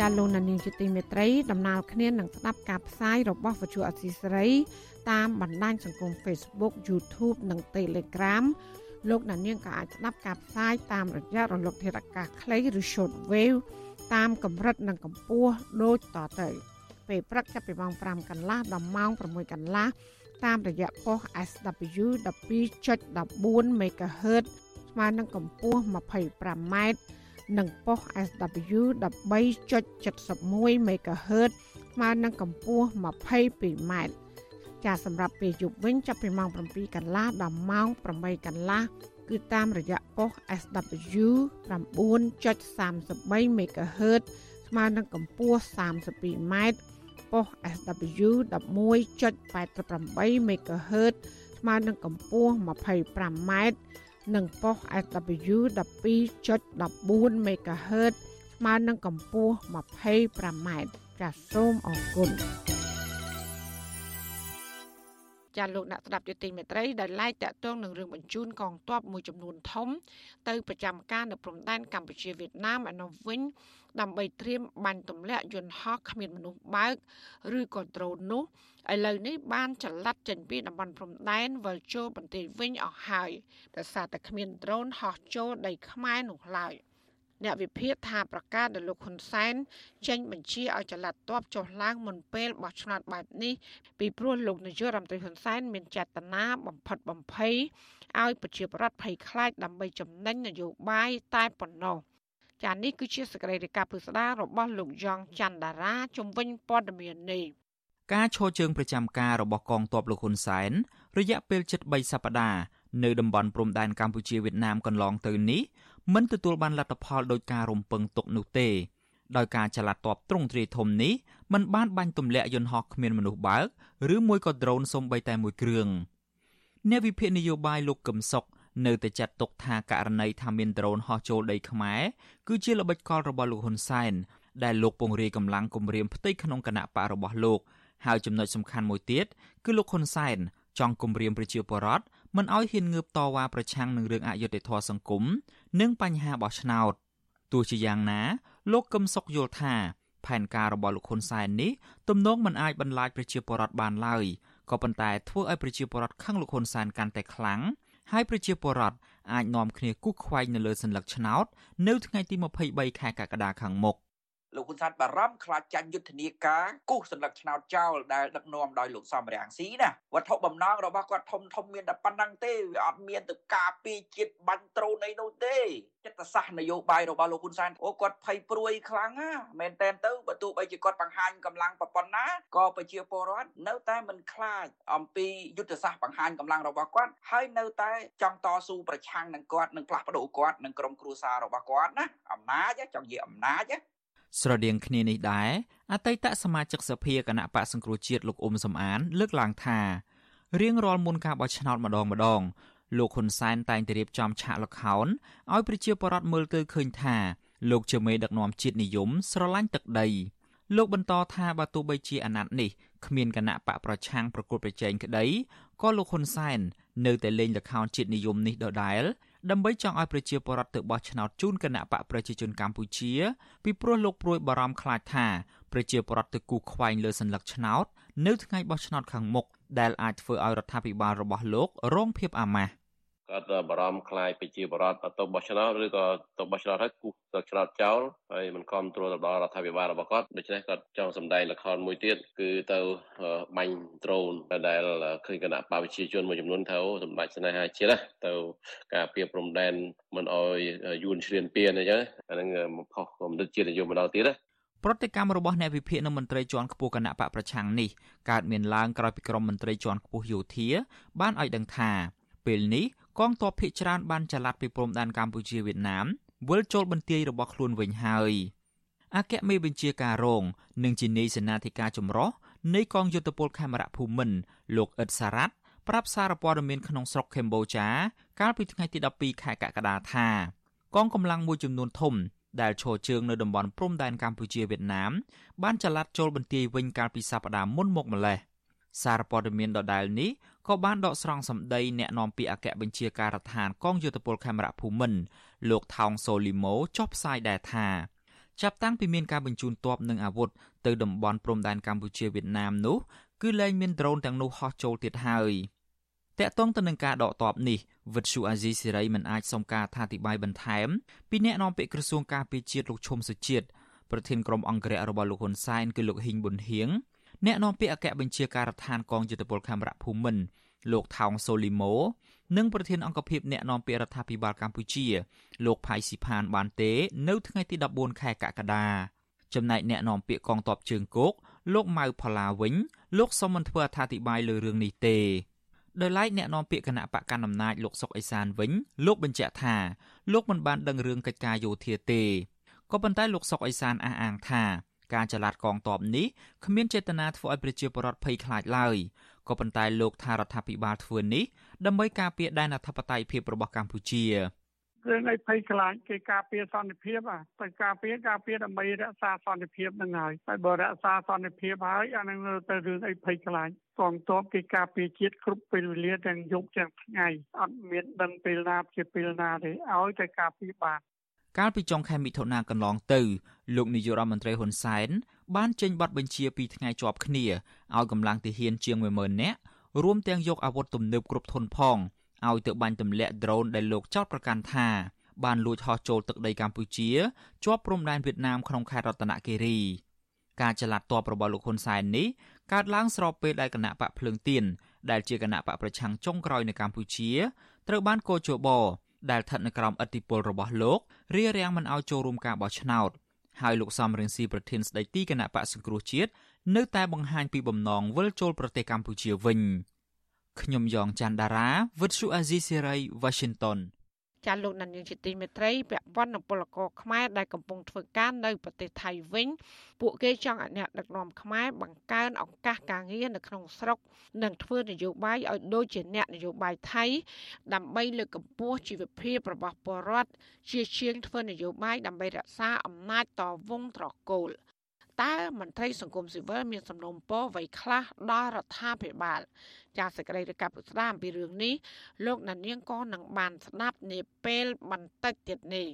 ចាលោកនានីជាទីមេត្រីដំណើរគ្នានឹងស្ដាប់ការផ្សាយរបស់វិទ្យុអស៊ីសេរីតាមបណ្ដាញសង្គម Facebook YouTube និង Telegram លោកនាងក៏អាចស្ដាប់ការផ្សាយតាមរយៈរលកធាតុអាកាសខ្លីឬ Short Wave តាមកម្រិតនិងកម្ពស់ដូចតទៅពេលព្រឹកចាប់ពីម៉ោង5កន្លះដល់ម៉ោង6កន្លះតាមរយៈប៉ុស SW 12.14 MHz ស្មើនឹងកម្ពស់ 25m និងប៉ុស SW 13.71 MHz ស្មើនឹងកម្ពស់ 22m ចាសម្រាប់ពេលយប់វិញចាប់ពីម៉ោង7កន្លះដល់ម៉ោង8កន្លះគឺតាមរយៈប៉ុស SW 9.33 MHz ស្មើនឹងកម្ពស់ 32m ប៉ុស SW 11.88 MHz ស្មើនឹងកម្ពស់ 25m និងប៉ុស SW 12.14 MHz ស្មើនឹងកម្ពស់ 25m ចាសសូមអរគុណ ចាលោកអ្នកស្ដាប់យុតិមេត្រីដែលឡាយតាក់ទងនឹងរឿងបញ្ជូនកងទ័ពមួយចំនួនធំ ទៅប្រចាំការនៅព្រំដែនកម្ពុជាវៀតណាមឯនោះវិញដើម្បីត្រៀមបាញ់ទម្លាក់យន្តហោះគ្មានមនុស្សបើក ឬក៏ដ្រូននោះឥឡូវនេះបានចល័តចេញពីតំបន់ព្រំដែនវិលចូលប្រទេសវិញអស់ហើយដោយសារតែគ្មានដ្រូនហោះចូលដីខ្មែរនោះឡើយ អ្នកវិភាគថាប្រកាសដែលលោកហ៊ុនសែនចេញបញ្ជាឲ្យចល័តតបចុះឡើងមុនពេលបោះឆ្នោតបែបនេះពីព្រោះលោកនាយករដ្ឋមន្ត្រីហ៊ុនសែនមានចេតនាបំផិតបំភ័យឲ្យប្រជាប្រដ្ឋភ័យខ្លាចដើម្បីចំណេញនយោបាយតែប៉ុណ្ណោះចានេះគឺជាសកម្មភាពពិស្ដាររបស់លោកយ៉ងច័ន្ទដារាជំវិញព័ត៌មាននេះការឈរជើងប្រចាំការរបស់កងទ័ពលោកហ៊ុនសែនរយៈពេលជិត3សប្តាហ៍នៅតំបន់ព្រំដែនកម្ពុជាវៀតណាមកន្លងទៅនេះ មិនទទួលបានលទ្ធផលដោយការរំពឹងទុកនោះទេដោយការចល័តតបទ្រង់ទ្រាយធំនេះมันបានបាញ់ទម្លាក់យន្តហោះគ្មានមនុស្សបើកឬមួយក៏ដ្រូនសូម្បីតែមួយគ្រឿងអ្នកវិភាគនយោបាយលោកកឹមសុខនៅតែចាត់ទុកថាករណីថាមានដ្រូនហោះចូលដីខ្មែរគឺជាល្បិចកលរបស់លោកហ៊ុនសែនដែលលោកពង្រាយកម្លាំងគម្រាមផ្ទៃក្នុងគណៈបករបស់លោកហើយចំណុចសំខាន់មួយទៀតគឺលោកហ៊ុនសែនចង់គម្រាមប្រជាពលរដ្ឋ មិនឲ្យហ៊ានងើបតវ៉ាប្រឆាំងនឹងរឿងអយុត្តិធម៌សង្គមនិងបញ្ហាបោះឆ្នោតទោះជាយ៉ាងណា លោកកឹមសុខយល់ថាផែនការរបស់លោកហ៊ុនសែននេះទំនងមិនអាចបន្លាចប្រជាពលរដ្ឋបានឡើយក៏ប៉ុន្តែធ្វើឲ្យប្រជាពលរដ្ឋខឹងលោកហ៊ុនសែនកាន់តែខ្លាំងហើយប្រជាពលរដ្ឋអាចនាំគ្នាគូសខ្វែងនៅលើសញ្ញាឆ្នោត នៅថ្ងៃទី23ខែកក្កដាខាងមុខ។ លោកហ៊ុនសែនបារម្ភខ្លាចចាញ់យុទ្ធនាការគូសសន្លឹកឆ្នោតចោលដែលដឹកនាំដោយលោកសំរាំងស៊ីណាវត្ថុបំណងរបស់គាត់ធំធំមានតែប៉ុណ្ណឹងទេវាអត់មានទៅការពារជាតិបាញ់ត្រូនអីនោះទេចិត្តសាស្ត្រនយោបាយរបស់លោកហ៊ុនសែនអូគាត់ភ័យព្រួយខ្លាំងណាមែនតែនទៅបើទោះបីជាគាត់បង្ហាញកម្លាំងប៉ុណ្ណាក៏ប្រជាពលរដ្ឋនៅតែមិនខ្លាចអំពីយុទ្ធសាស្ត្របង្ហាញកម្លាំងរបស់គាត់ហើយនៅតែចង់តស៊ូប្រឆាំងនឹងគាត់នឹងផ្លាស់ប្ដូរគាត់នឹងក្រុមគ្រួសាររបស់គាត់ណាអំណាចចង់និយាយអំណាច ស្រដៀងគ្នានេះដែរអតីតសមាជិកសភាគណៈបកសង្គ្រោះជាតិលោកអ៊ុំសំអាន លើកឡើងថារៀងរាល់មុនការបោះឆ្នោតម្ដងម្ដងលោកហ៊ុនសែនតែងតែរៀបចំឆាកលខោនឲ្យប្រជាពលរដ្ឋមើលទៅឃើញថាលោកជាមេដឹកនាំជាតិនិយមស្រឡាញ់ទឹកដីលោកបន្តថាបើទោះបីជាអាណត្តិនេះគ្មានគណៈបកប្រឆាំងប្រកួតប្រជែងក្តីក៏លោកហ៊ុនសែននៅតែលេងល្ខោនជាតិនិយមនេះដដែល ដើម្បីចង់ឲ្យប្រជាពលរដ្ឋទៅបោះឆ្នោតជូនគណៈបកប្រជាជនកម្ពុជា ពីព្រោះលោកព្រួយបារម្ភខ្លាចថាប្រជាពលរដ្ឋទៅគូខ្វែងលើសัญลักษณ์ឆ្នោតនៅថ្ងៃបោះឆ្នោតខាងមុខដែលអាចធ្វើឲ្យរដ្ឋាភិបាលរបស់លោករងភាពអាម៉ាស់ គាត់បារម្ភខ្លាយប្រជាបរតទៅបោះឆ្នោតឬក៏ទៅបោះឆ្នោតហើយគូសទៅឆ្នោតចោលហើយមិនគ្រប់គ្រងទៅដល់រដ្ឋាភិបាលរបស់គាត់ដូច្នេះគាត់ចង់សម្ដែងល្ខោនមួយទៀតគឺទៅបាញ់ដ្រូនដែលឃើញគណៈបព្វជិជនមួយចំនួនទៅសម្ដេចស្នេហាជាតិទៅការពៀព្រំដែនមិនអោយយួនឆ្លៀនពៀនអញ្ចឹងអានឹងផុសគំនិតជាតិនិយមម្ដងទៀតណាប្រតិកម្មរបស់អ្នកវិភាគនិងមន្ត្រីជាន់ខ្ពស់គណៈបកប្រឆាំងនេះកើតមានឡើងក្រោយពីក្រុមមន្ត្រីជាន់ខ្ពស់យោធាបានឲ្យដឹងថាពេលនេះ កងទ័ពភៀកច្រើនបានចល័តពីព្រំដែនកម្ពុជាវៀតណាមវិលចូលបន្ទាយរបស់ខ្លួនវិញហើយអគ្គមេបញ្ជាការរងនិងជានាយសេនាធិការចម្រុះនៃកងយុទ្ធពលខេមរៈភូមិន្ទលោកអ៊ិតសារ៉ាត់ប្រាប់សារព័ត៌មានក្នុងស្រុកកម្ពុជាកាលពីថ្ងៃទី12ខែកក្កដាថាកងកម្លាំងមួយចំនួនធំដែលឈរជើងនៅតំបន់ព្រំដែនកម្ពុជាវៀតណាមបានចល័តចូលបន្ទាយវិញកាលពីសប្តាហ៍មុនមកម្លេះសារព័ត៌មានដដែលនេះក៏បានដកស្រង់សម្ដីអ្នកនាំពាក្យអគ្គបញ្ជាការដ្ឋានកងយោធពលខេមរៈភូមិន្ទលោកថោងសូលីម៉ូចុះផ្សាយដែរថាចាប់តាំងពីមានការបញ្ជូនទ័ពនិងអាវុធទៅតំបន់ព្រំដែនកម្ពុជាវៀតណាមនោះគឺលែងមានដ្រូនទាំងនោះហោះចូលទៀតហើយតកតងទៅនឹងការដកទ័ពនេះវិទ្យុអាស៊ីសេរីមិនអាចសុំការថាតិបាយបន្ថែមពីអ្នកនាំពាក្យក្រសួងការពារជាតិលោកឈុំសុជាតិប្រធានក្រុមអង្គរៈរបស់លោកហ៊ុនសែនគឺលោកហ៊ីងប៊ុនហៀង អ្នកនាំពាក្យអគ្គបញ្ជាការដ្ឋានកងយុទ្ធពលខេមរៈភូមិន្ទលោកថោងសូលីម៉ូនិងប្រធានអង្គភិបអ្នកនាំពាក្យរដ្ឋាភិបាលកម្ពុជា លោកផៃស៊ីផានបានទេ នៅថ្ងៃទី14ខែកក្កដាចំណែកអ្នកនាំពាក្យកងទ័ពជើងគោកលោកម៉ៅផល្លាវិញលោកសុំមិនធ្វើអត្ថាធិប្បាយលើរឿងនេះទេដោយឡែកអ្នកនាំពាក្យគណៈបកកណ្ដាលអំណាចលោកសុកអេសានវិញលោកបញ្ជាក់ថាលោកមិនបានដឹងរឿងកិច្ចការយោធាទេក៏ប៉ុន្តែលោកសុកអេសានអះអាងថា ការចល័តកងទ័ពនេះគ្មានចេតនាធ្វើឲ្យប្រជាពលរដ្ឋភ័យខ្លាចឡើយក៏ប៉ុន្តែលោកថារដ្ឋាភិបាលធ្វើនេះដើម្បីការពារដែនអធិបតេយ្យភាពរបស់កម្ពុជារឿងអីភ័យខ្លាចគេការពារសន្តិភាពអាទៅការពារការពារដើម្បីរក្សាសន្តិភាពនឹងហើយហើយបើរក្សាសន្តិភាពហើយអានឹងទៅរឿងអីភ័យខ្លាចកងទ័ពគេការពារជាតិគ្រប់ពេលវេលាទាំងយប់ទាំងថ្ងៃអត់មានដឹងពេលណាជាពេលណាទេឲ្យតែការពារបាន កាលពីចុងខែមិថុនាកន្លងទៅលោកនាយករដ្ឋមន្ត្រីហ៊ុនសែនបានចេញប័ណ្ណបញ្ជាពីថ្ងៃជាប់គ្នាឲ្យកម្លាំងទាហានជាង10000នាក់រួមទាំងយកអាវុធទំនើបគ្រប់ធនផងឲ្យទៅបាញ់ទម្លាក់ដ្រូនដែលលោកចោទប្រកាន់ថាបានលួចហោះចូលទឹកដីកម្ពុជាជាប់ព្រំដែនវៀតណាមក្នុងខេត្តរតនគិរីការចល័តតបរបស់លោកហ៊ុនសែននេះកើតឡើងស្របពេលដែលគណៈបកភ្លើងទៀនដែលជាគណៈបកប្រឆាំងចុងក្រោយនៅកម្ពុជាត្រូវបានកោជប ដែលស្ថិតនៅក្រោមឥទ្ធិពលរបស់លោករារាំងមិនឲ្យចូលរួមការបោះឆ្នោតហើយលោកសំរងស៊ីប្រធានស្ដីទីគណៈបកសង្គ្រោះជាតិនៅតែបង្ហាញពីបំណងវិលចូលប្រទេសកម្ពុជាវិញខ្ញុំយ៉ងច័ន្ទដារាវិទ្យុអាស៊ីសេរី Washington ចាលោកនាយកជាទីមេត្រីពាក់ព័ន្ធនឹងពលករខ្មែរដែលកំពុងធ្វើការនៅប្រទេសថៃវិញ ពួកគេចង់ឲ្យអ្នកដឹកនាំខ្មែរបង្កើនឱកាសការងារនៅក្នុងស្រុក និងធ្វើនយោបាយឲ្យដូចជាអ្នកនយោបាយថៃ ដើម្បីលើកកម្ពស់ជីវភាពរបស់ពលរដ្ឋជាជាងធ្វើនយោបាយដើម្បីរក្សាអំណាចតវងត្រកូល។ តើមន្ត្រីសង្គមស៊ីវិលមានសំណុំពរអ្វីខ្លះដល់រដ្ឋាភិបាល ចាសសេចក្តីរាយការណ៍ពុស្ដាអំពីរឿងនេះលោកណានៀងក៏នឹងបានស្ដាប់នាពេលបន្តិចទៀតនេះ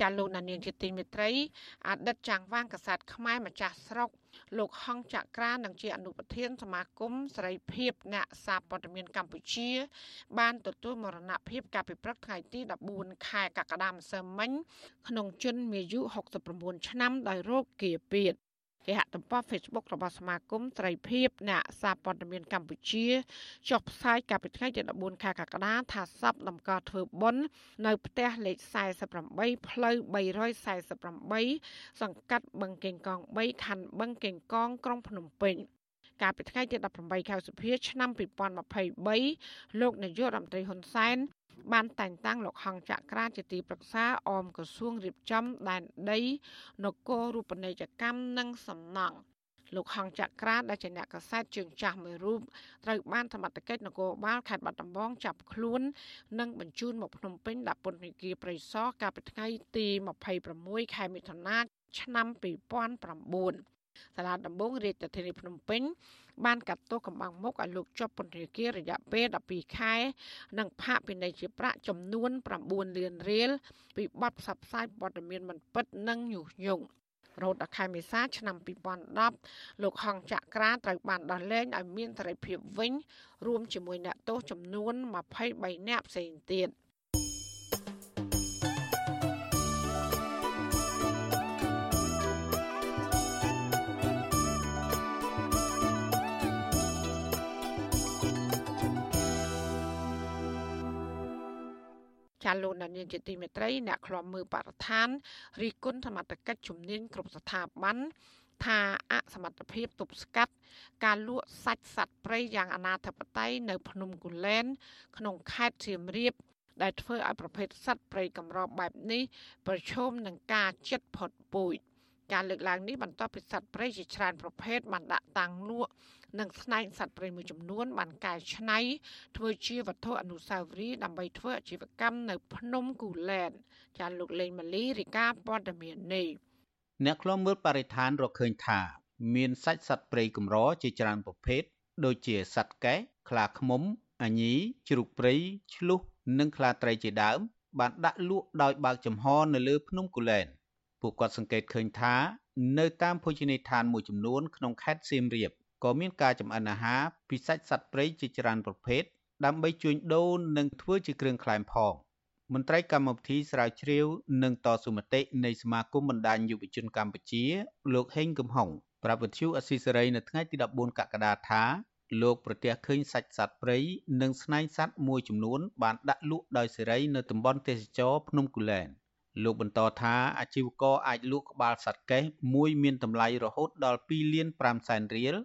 ចាលោកណានៀងជាទីមេត្រីអតីតចាងវាងកษัតខ្មែរម្ចាស់ស្រុក លោកហងចក្រានិងជាអនុប្រធានសមាគមសេរីភាពអ្នកសារព័ត៌មានកម្ពុជា បានទទួលមរណភាពកាលពីព្រឹកថ្ងៃទី14ខែកក្កដាម្សិលមិញក្នុងជនមានអាយុ69ឆ្នាំដោយរោគគាពៀត គេហទំព័រ Facebook របស់សមាគមត្រីភិបអ្នកសារព័ត៌មានកម្ពុជាចុះផ្សាយកាលពីថ្ងៃទី14ខែកក្កដាថាសពតម្កល់ធ្វើបុណ្យនៅផ្ទះលេខ48ផ្លូវ348សង្កាត់បឹងកេងកង3ខណ្ឌបឹងកេងកងក្រុងភ្នំពេញកាលពីថ្ងៃទី18ខែសុភាឆ្នាំ2023លោកនាយករដ្ឋមន្ត្រីហ៊ុនសែន បានតែងតាំងលោកហងចក្រាជាទីប្រឹក្សាអមក្រសួងរៀបចំដែនដីនគររូបនីយកម្មនិងសំណង់លោកហងចក្រាដែលជាអ្នកកសែតជើងចាស់មួយរូបត្រូវបានសមត្ថកិច្ចនគរបាលខេត្តបាត់ដំបងចាប់ខ្លួន និងបញ្ជូនមកភ្នំពេញដាក់ពន្ធនាគារព្រៃសរកាលពីថ្ងៃទី26ខែមិថុនាឆ្នាំ2009 សាលាដំបងរាជធានីភ្នំពេញបានកាត់ទោសកម្បាំងមុខឲ្យលោកជាប់ពន្ធនាគាររយៈពេល12ខែ និងផាកពិន័យជាប្រាក់ចំនួន9លានរៀលពីបទផ្សព្វផ្សាយព័ត៌មានមិនពិតនិងញុះញង់រហូតដល់ខែមេសាឆ្នាំ2010លោកហងចក្រាត្រូវបានដោះលែងឲ្យមានសេរីភាពវិញ រួមជាមួយអ្នកទោសចំនួន23នាក់ផ្សេងទៀត។ ចាលោកនាយកជាទីមេត្រីអ្នកខ្លំមើលបរិស្ថានរីគុណសមត្ថកិច្ចជំនាញគ្រប់ស្ថាប័នថាអសមត្ថភាពទប់ស្កាត់ការលក់សាច់សត្វព្រៃយ៉ាងអនាធិបតេយ្យនៅភ្នំគូលែន ក្នុងខេត្តសៀមរាប ដែលធ្វើឲ្យប្រភេទសត្វព្រៃកម្របែបនេះប្រឈមនឹងការជិតផុតពូជការលើកឡើងនេះបន្ទាប់ពីសត្វព្រៃជាច្រើនប្រភេទបានដាក់តាំងលក់ និងស្នែងសត្វព្រៃមួយចំនួនបានកែច្នៃធ្វើជាវត្ថុអនុស្សាវរីយ៍ដើម្បីធ្វើអាជីវកម្មនៅភ្នំគូលែនចាលោកលេងម៉ាលីរីកាព័ត៌មាននេះអ្នកខ្លំមើលបរិស្ថានរកឃើញថា មានសាច់សត្វព្រៃកម្រជាច្រើនប្រភេទដូចជាសត្វកែខ្លាឃ្មុំអាញីជ្រូកព្រៃឆ្លុះនិងខ្លាត្រីជាដើម បានដាក់លក់ដោយបើកចំហនៅលើភ្នំគូលែនពួកគាត់សង្កេតឃើញថា នៅតាមភោជនីយដ្ឋានមួយចំនួនក្នុងខេត្តសៀមរាប ក៏មានការចម្អិនអាហារពីសាច់សត្វព្រៃជាច្រើនប្រភេទដើម្បីជួញដូរនិងធ្វើជាគ្រឿងក្លែមផងមន្ត្រីកម្មវិធីស្រាវជ្រាវនិងតស៊ូមតិនៃសមាគមបណ្ដាញយុវជនកម្ពុជា លោកហេងកំហុងប្រាប់វិទ្យុអស៊ីសេរីនៅថ្ងៃទី14កក្កដាថាលោកប្រទះឃើញសាច់សត្វព្រៃនិងស្នែងសត្វមួយចំនួនបានដាក់លក់ដោយសេរីនៅតំបន់ទេសចរភ្នំគូលែនលោកបន្តថាអាជីវករអាចលក់ក្បាលសត្វកេះមួយមានតម្លៃរហូតដល់2លាន5សែនរៀល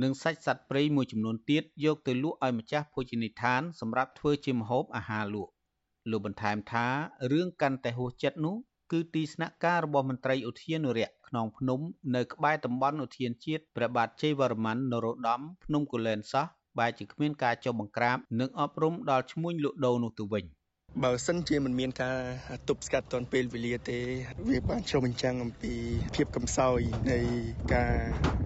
និងសាច់សត្វព្រៃមួយចំនួនទៀតយកទៅលក់ឲ្យម្ចាស់ភោជនីយដ្ឋានសម្រាប់ធ្វើជាម្ហូបអាហារលក់លោកបន្ថែមថារឿងកាន់តែហួសចិត្តនោះគឺទីស្នាក់ការរបស់មន្ត្រីឧទ្យានុរក្សខ្នងភ្នំនៅក្បែរតំបន់ឧទ្យានជាតិព្រះបាទជ័យវរ្ម័ននរោត្តមភ្នំគូលែនសោះបែរជាគ្មានការចុះបង្ក្រាបនិងអប់រំដល់ឈ្មួញលក់ដូរនោះទៅវិញ។ បើសិនជាមិនមានការទប់ស្កាត់ទាន់ពេលវេលាទេ វាបានឆ្លុះបញ្ចាំងអំពីភាពកំសោយនៃការ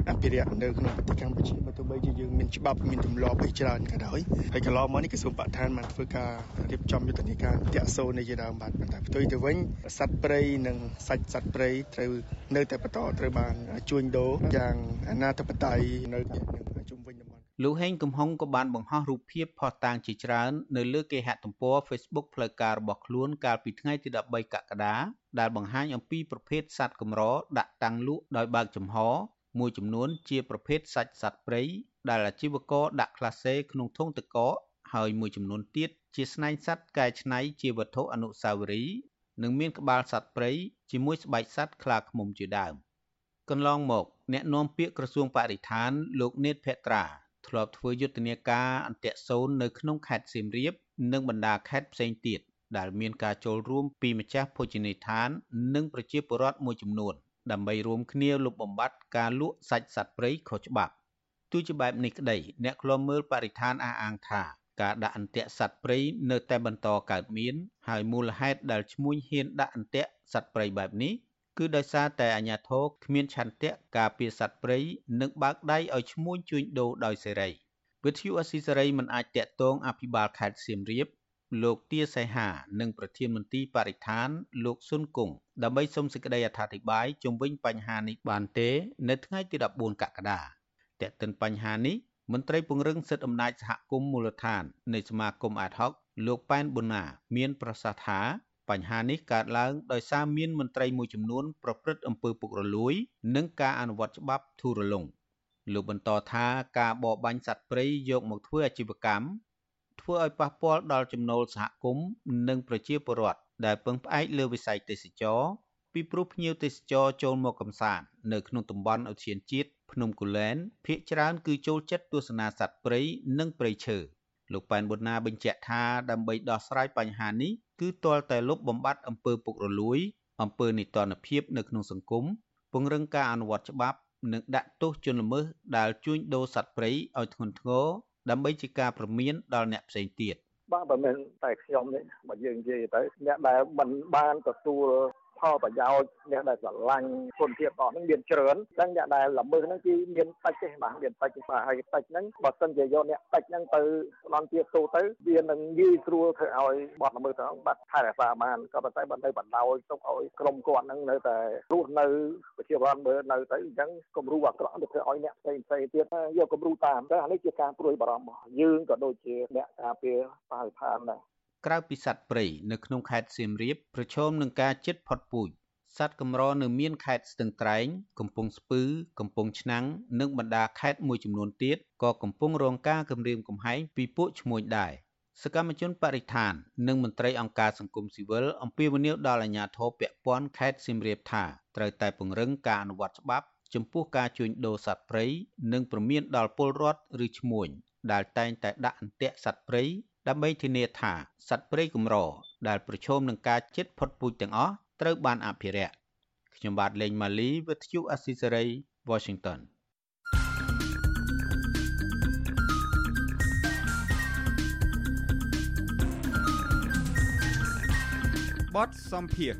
អភិរក្សនៅក្នុងប្រទេសកម្ពុជាបើទោះបីជាយើងមានច្បាប់មានទម្លាប់ឯច្រើនក៏ដោយហើយកន្លងមកនេះក្រសួងបរិស្ថានបានធ្វើការរៀបចំយុទ្ធនាការតាក់សូននៃជាដើមបាទប៉ុន្តែផ្ទុយទៅវិញសត្វព្រៃនិងសាច់សត្វព្រៃត្រូវនៅតែបន្តត្រូវបានជួញដូរយ៉ាងអនាធបត័យនៅជុំវិញតំបន់ លោក ហេង កំហុងក៏បានបង្ហោះរូបភាពផុសតាងជាច្រើននៅលើគេហទំព័រ Facebook ផ្លូវការរបស់ខ្លួនកាលពីថ្ងៃទី13កក្កដាដែលបង្ហាញអំពីប្រភេទសត្វកម្រដាក់តាំងលក់ដោយបើកចំហ មួយចំនួនជាប្រភេទសាច់សត្វព្រៃដែលអាជីវករដាក់ក្លាសេក្នុងធុងទឹកកកហើយមួយចំនួនទៀតជាស្នែងសត្វកែច្នៃជាវត្ថុអនុស្សាវរីយ៍និងមានក្បាលសត្វព្រៃជាមួយស្បែកសត្វខ្លាឃ្មុំជាដើមកន្លងមក អ្នកនាំពាក្យក្រសួងបរិស្ថានលោកនេតភក្ត្រា ធ្លាប់ធ្វើយុទ្ធនាការអន្ទាក់សូននៅក្នុងខេត្តសៀមរាប និងបណ្ដាខេត្តផ្សេងទៀតដែលមានការចូលរួមពីម្ចាស់ភោជនីយដ្ឋាន និងប្រជាពលរដ្ឋមួយចំនួនដើម្បីរួមគ្នាលុបបំបាត់ការលក់សាច់សត្វព្រៃខុសច្បាប់ទោះជាបែបនេះក្តីអ្នកខ្លំមើលបរិស្ថានអះអាងថាការដាក់អន្ទាក់សត្វព្រៃនៅតែបន្តកើតមាន ហើយមូលហេតុដែលឈ្មួញហ៊ានដាក់អន្ទាក់សត្វព្រៃបែបនេះ គឺដោយសារតែអាជ្ញាធរគ្មានឆន្ទៈការពារសត្វព្រៃនិងបើកដៃឲ្យឈ្មួញជួញដូរដោយសេរីវិទ្យុអស៊ីសេរីមិនអាចតាក់ទងអភិបាលខេត្តសៀមរាបលោកទាសីហានិងប្រធានមន្ទីរបរិស្ថាន លោកស៊ុនគង់ដើម្បីសូមសេចក្តីអធិប្បាយជុំវិញបញ្ហានេះបានទេ នៅថ្ងៃទី14កក្កដាតែកតិនបញ្ហានេះមន្ត្រីពង្រឹងសិទ្ធិអំណាចសហគមន៍មូលដ្ឋាននៃសមាគមអាតហុកលោកប៉ែនប៊ុនណា មានប្រសាសន៍ថា បញ្ហានេះកើតឡើងដោយសារមានមន្ត្រីមួយចំនួនប្រព្រឹត្តអំពើពុករលួយ និងការអនុវត្តច្បាប់ធូររលុងលោកបន្តថាការបរបាញ់សត្វព្រៃយកមកធ្វើអាជីវកម្មធ្វើឲ្យប៉ះពាល់ដល់ចំណូលសហគមន៍និងប្រជាពលរដ្ឋដែលពឹងផ្អែកលើវិស័យទេសចរពីព្រោះភ្ញៀវទេសចរចូលមកកំសាន្តនៅក្នុងតំបន់ឧទ្យានជាតិភ្នំគូលែនភ ieck ច្រើនគឺចូលចិត្តទស្សនាសត្វព្រៃនិងព្រៃឈើលោកប៉ែនប៊ុនណាបញ្ជាក់ថាដើម្បីដោះស្រាយបញ្ហានេះ គឺទាល់តែលុបបំបាត់អំពើពុករលួយ អំពើនីតិរដ្ឋភាពនៅក្នុងសង្គមពង្រឹងការអនុវត្តច្បាប់និងដាក់ទោសជនល្មើសដែលជួញដូរសត្វព្រៃឲ្យធ្ងន់ធ្ងរដើម្បីជាការព្រមានដល់អ្នកផ្សេងទៀតបាទបើមិនតែខ្ញុំនេះបើយើងនិយាយទៅអ្នកដែលមិនបានទទួល ផលប្រយោជន៍អ្នកដែលស្រឡាញ់គុណភាពរបស់នឹងមានច្រើនដឹងអ្នកដែលល្មើសហ្នឹងគឺមានតិចទេបាទមានតិចទេបាទហើយតិចហ្នឹងបើសិនជាយកអ្នកតិចហ្នឹងទៅផ្ដន់ជាទូទៅវានឹងងាយស្រួលធ្វើឲ្យបទល្មើសហ្នឹងបាត់ថែរក្សាបានក៏ប៉ុន្តែបើនៅបណ្ដោយទុកឲ្យក្រុមគាត់ហ្នឹងនៅតែរស់នៅប្រជាពលរដ្ឋមើលនៅទៅអញ្ចឹងគំរូអាក្រក់ទៅធ្វើឲ្យអ្នកផ្សេងផ្សេងទៀតយកគំរូតាមតែអានេះជាការព្រួយបារម្ភរបស់យើងក៏ដូចជាអ្នកការពារបរិស្ថានដែរ ក្រៅពីសត្វព្រៃនៅក្នុងខេត្តសៀមរាបប្រឈមនឹងការជិតផុតពូជសត្វកម្រនៅមានខេត្តស្ទឹងត្រែង កំពង់ស្ពឺ កំពង់ឆ្នាំង និងបណ្ដាខេត្តមួយចំនួនទៀតក៏កំពុងរងការគំរាមកំហែងពីពួកឈ្មួញដែរសកម្មជនបរិស្ថាន និងមន្ត្រីអង្គការសង្គមស៊ីវិលអំពាវនាវដល់អាជ្ញាធរពាក់ព័ន្ធខេត្តសៀមរាបថាត្រូវតែពង្រឹងការអនុវត្តច្បាប់ចំពោះការជួញដូរសត្វព្រៃនិងព្រមានដល់ពលរដ្ឋឬឈ្មួញដែលតែងតែដាក់អន្ទាក់សត្វព្រៃ ដើម្បីធានាថាសត្វព្រៃកម្រដែលប្រឈមនឹងការជិតផុតពូជទាំងអស់ត្រូវបានអភិរក្សខ្ញុំបាទលេងម៉ាលីវិទ្យុអស៊ីសេរី Washington បតសំភារ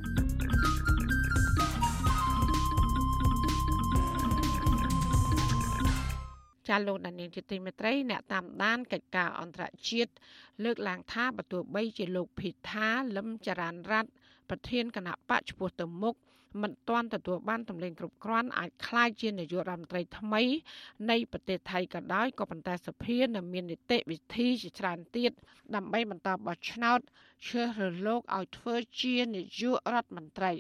ចាលោកដានៀងជាទីមេត្រីអ្នកតាមដានកិច្ចការអន្តរជាតិលើកឡើងថាបើទោះបីជាលោកភីថាលឹមចរានរ័ត្នប្រធានគណៈបកឈ្មោះទៅមុខមិនទាន់ទទួលបានតម្លៃគ្រប់គ្រាន់អាចក្លាយជានាយករដ្ឋមន្ត្រីថ្មី នៃប្រទេសថៃក៏ដោយក៏ប៉ុន្តែសភានៅមាននីតិវិធីជាច្រើនទៀតដើម្បីបន្តបោះឆ្នោតជ្រើសរើសលោកឲ្យធ្វើជានាយករដ្ឋមន្ត្រី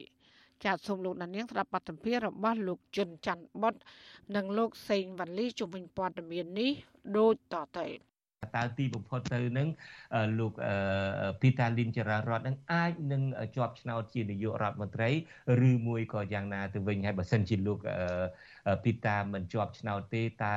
ចាសសូមលោកដានៀងស្ដាប់បទសម្ភាសន៍របស់លោកជុនច័ន្ទបុតនិងលោកសេងវ៉ាលីជំនាញព័ត៌មាននេះដូចតទៅ តើទីបំផុតទៅនឹងលោកពីតាលីនចរារតនឹងអាចនឹងជាប់ឆ្នោតជានាយករដ្ឋមន្ត្រីឬមួយក៏យ៉ាងណាទៅវិញហើយបើសិនជាលោកពីតាមិនជាប់ឆ្នោតទេតើ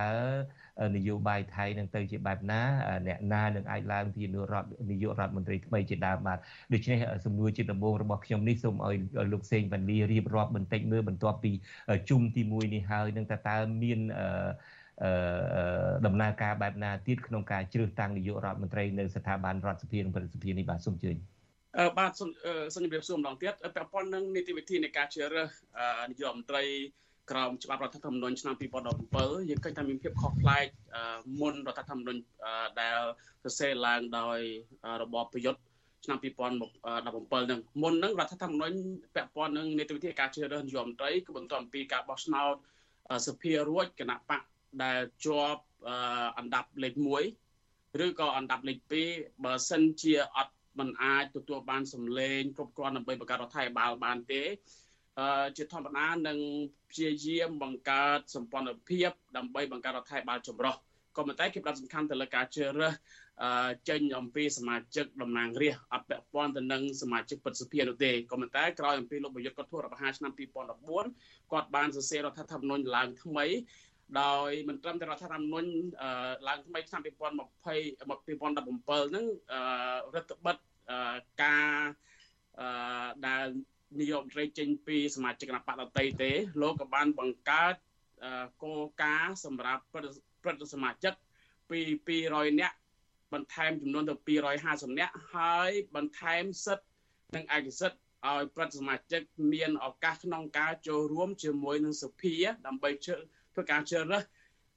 នយោបាយថៃនឹងទៅជាបែបណាអ្នកណានឹងអាចឡើងជានាយករដ្ឋនាយករដ្ឋមន្ត្រីថ្មីជាដើមបាទដូច្នេះសំណួរជាដំបូងរបស់ខ្ញុំនេះសូមឲ្យលោកសេងវណ្ណីរៀបរាប់បន្តិចមើលបន្ទាប់ពីជុំទី1នេះហើយនឹងតើតើមាន ដំណើរការបែបណាទៀតក្នុងការជ្រើសតាំងនាយករដ្ឋមន្ត្រីនៅស្ថាប័នរដ្ឋសភានិងប្រសិទ្ធភាពនេះបាទសូមអញ្ជើញអឺបាទសូមសូមជម្រាបសួរម្ដងទៀតពាក់ព័ន្ធនឹងនីតិវិធីនៃការជ្រើសរើសនាយករដ្ឋមន្ត្រីក្រមច្បាប់រដ្ឋធម្មនុញ្ញឆ្នាំ2017យើងឃើញថាមានភាពខុសប្លែកមុនរដ្ឋធម្មនុញ្ញដែលសរសេរឡើងដោយរបបប្រយុទ្ធឆ្នាំ2017នឹងមុននឹងរដ្ឋធម្មនុញ្ញពាក់ព័ន្ធនឹងនីតិវិធីការជ្រើសរើសនាយករដ្ឋមន្ត្រីគឺបន្ទាប់ពីការបោះឆ្នោតសភារួចគណៈបក ដែលជាប់អណ្ដាប់លេខ1ឬក៏អណ្ដាប់លេខ2បើសិនជាអត់មិនអាចទទួលបានសម្លេងគ្រប់គ្រាន់ដើម្បីបង្កើតរដ្ឋាភិបាលបានទេជាធម្មតានឹងព្យាយាមបង្កើតសម្ព័ន្ធភាពដើម្បីបង្កើតរដ្ឋាភិបាលចម្រុះក៏ប៉ុន្តែគេផ្ដោតសំខាន់ទៅលើការជ្រើសរើសចេញអំពីសមាជិកតំណាងរាស្ត្រអត់ពាក់ព័ន្ធទៅនឹងសមាជិកពិតសភានោះទេក៏ប៉ុន្តែក្រោយអំពីលោកប្រយុទ្ធគាត់ធ្វើរដ្ឋបហាឆ្នាំ2014គាត់បានសរសេររដ្ឋធម្មនុញ្ញឡើងថ្មី ដោយមិនត្រឹមតែរដ្ឋធម្មនុញ្ញឡើងថ្មីឆ្នាំ2020 2017ហ្នឹងរដ្ឋបិទការដែលនាយករដ្ឋមន្ត្រីចេញពីសមាជិកគណៈបកដតីទេលោកក៏បានបង្កើតគោលការណ៍សម្រាប់ព្រឹទ្ធសមាជិកពី200នាក់បន្ថែមចំនួនទៅ250នាក់ហើយបន្ថែមសិទ្ធិនិងឯកសិទ្ធិឲ្យព្រឹទ្ធសមាជិកមានឱកាសក្នុងការចូលរួមជាមួយនឹងសភាដើម្បីជើ ធ្វើការជ្រើសរើស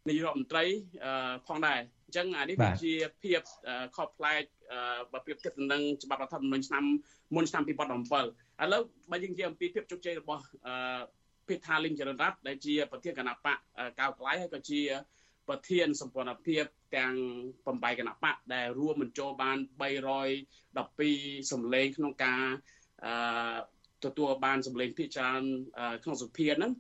នាយករដ្ឋមន្ត្រីផងដែរអញ្ចឹងអានេះវាជាភាពខុសប្លែកបើប្រៀបធៀបទៅនឹងច្បាប់រដ្ឋធម្មនុញ្ញឆ្នាំមុនឆ្នាំ2017ឥឡូវបើយើងនិយាយអំពីភាពជោគជ័យរបស់ភិថាលីងចរណរ័ត្នដែលជាប្រធានគណៈបកកៅក្លាយហើយក៏ជាប្រធានសម្ព័ន្ធភាពទាំង8គណៈបកដែលរួមបញ្ចូលបាន312សម្លេងក្នុងការទទួលបានសម្លេងភាគច្រើនក្នុងសភាហ្នឹង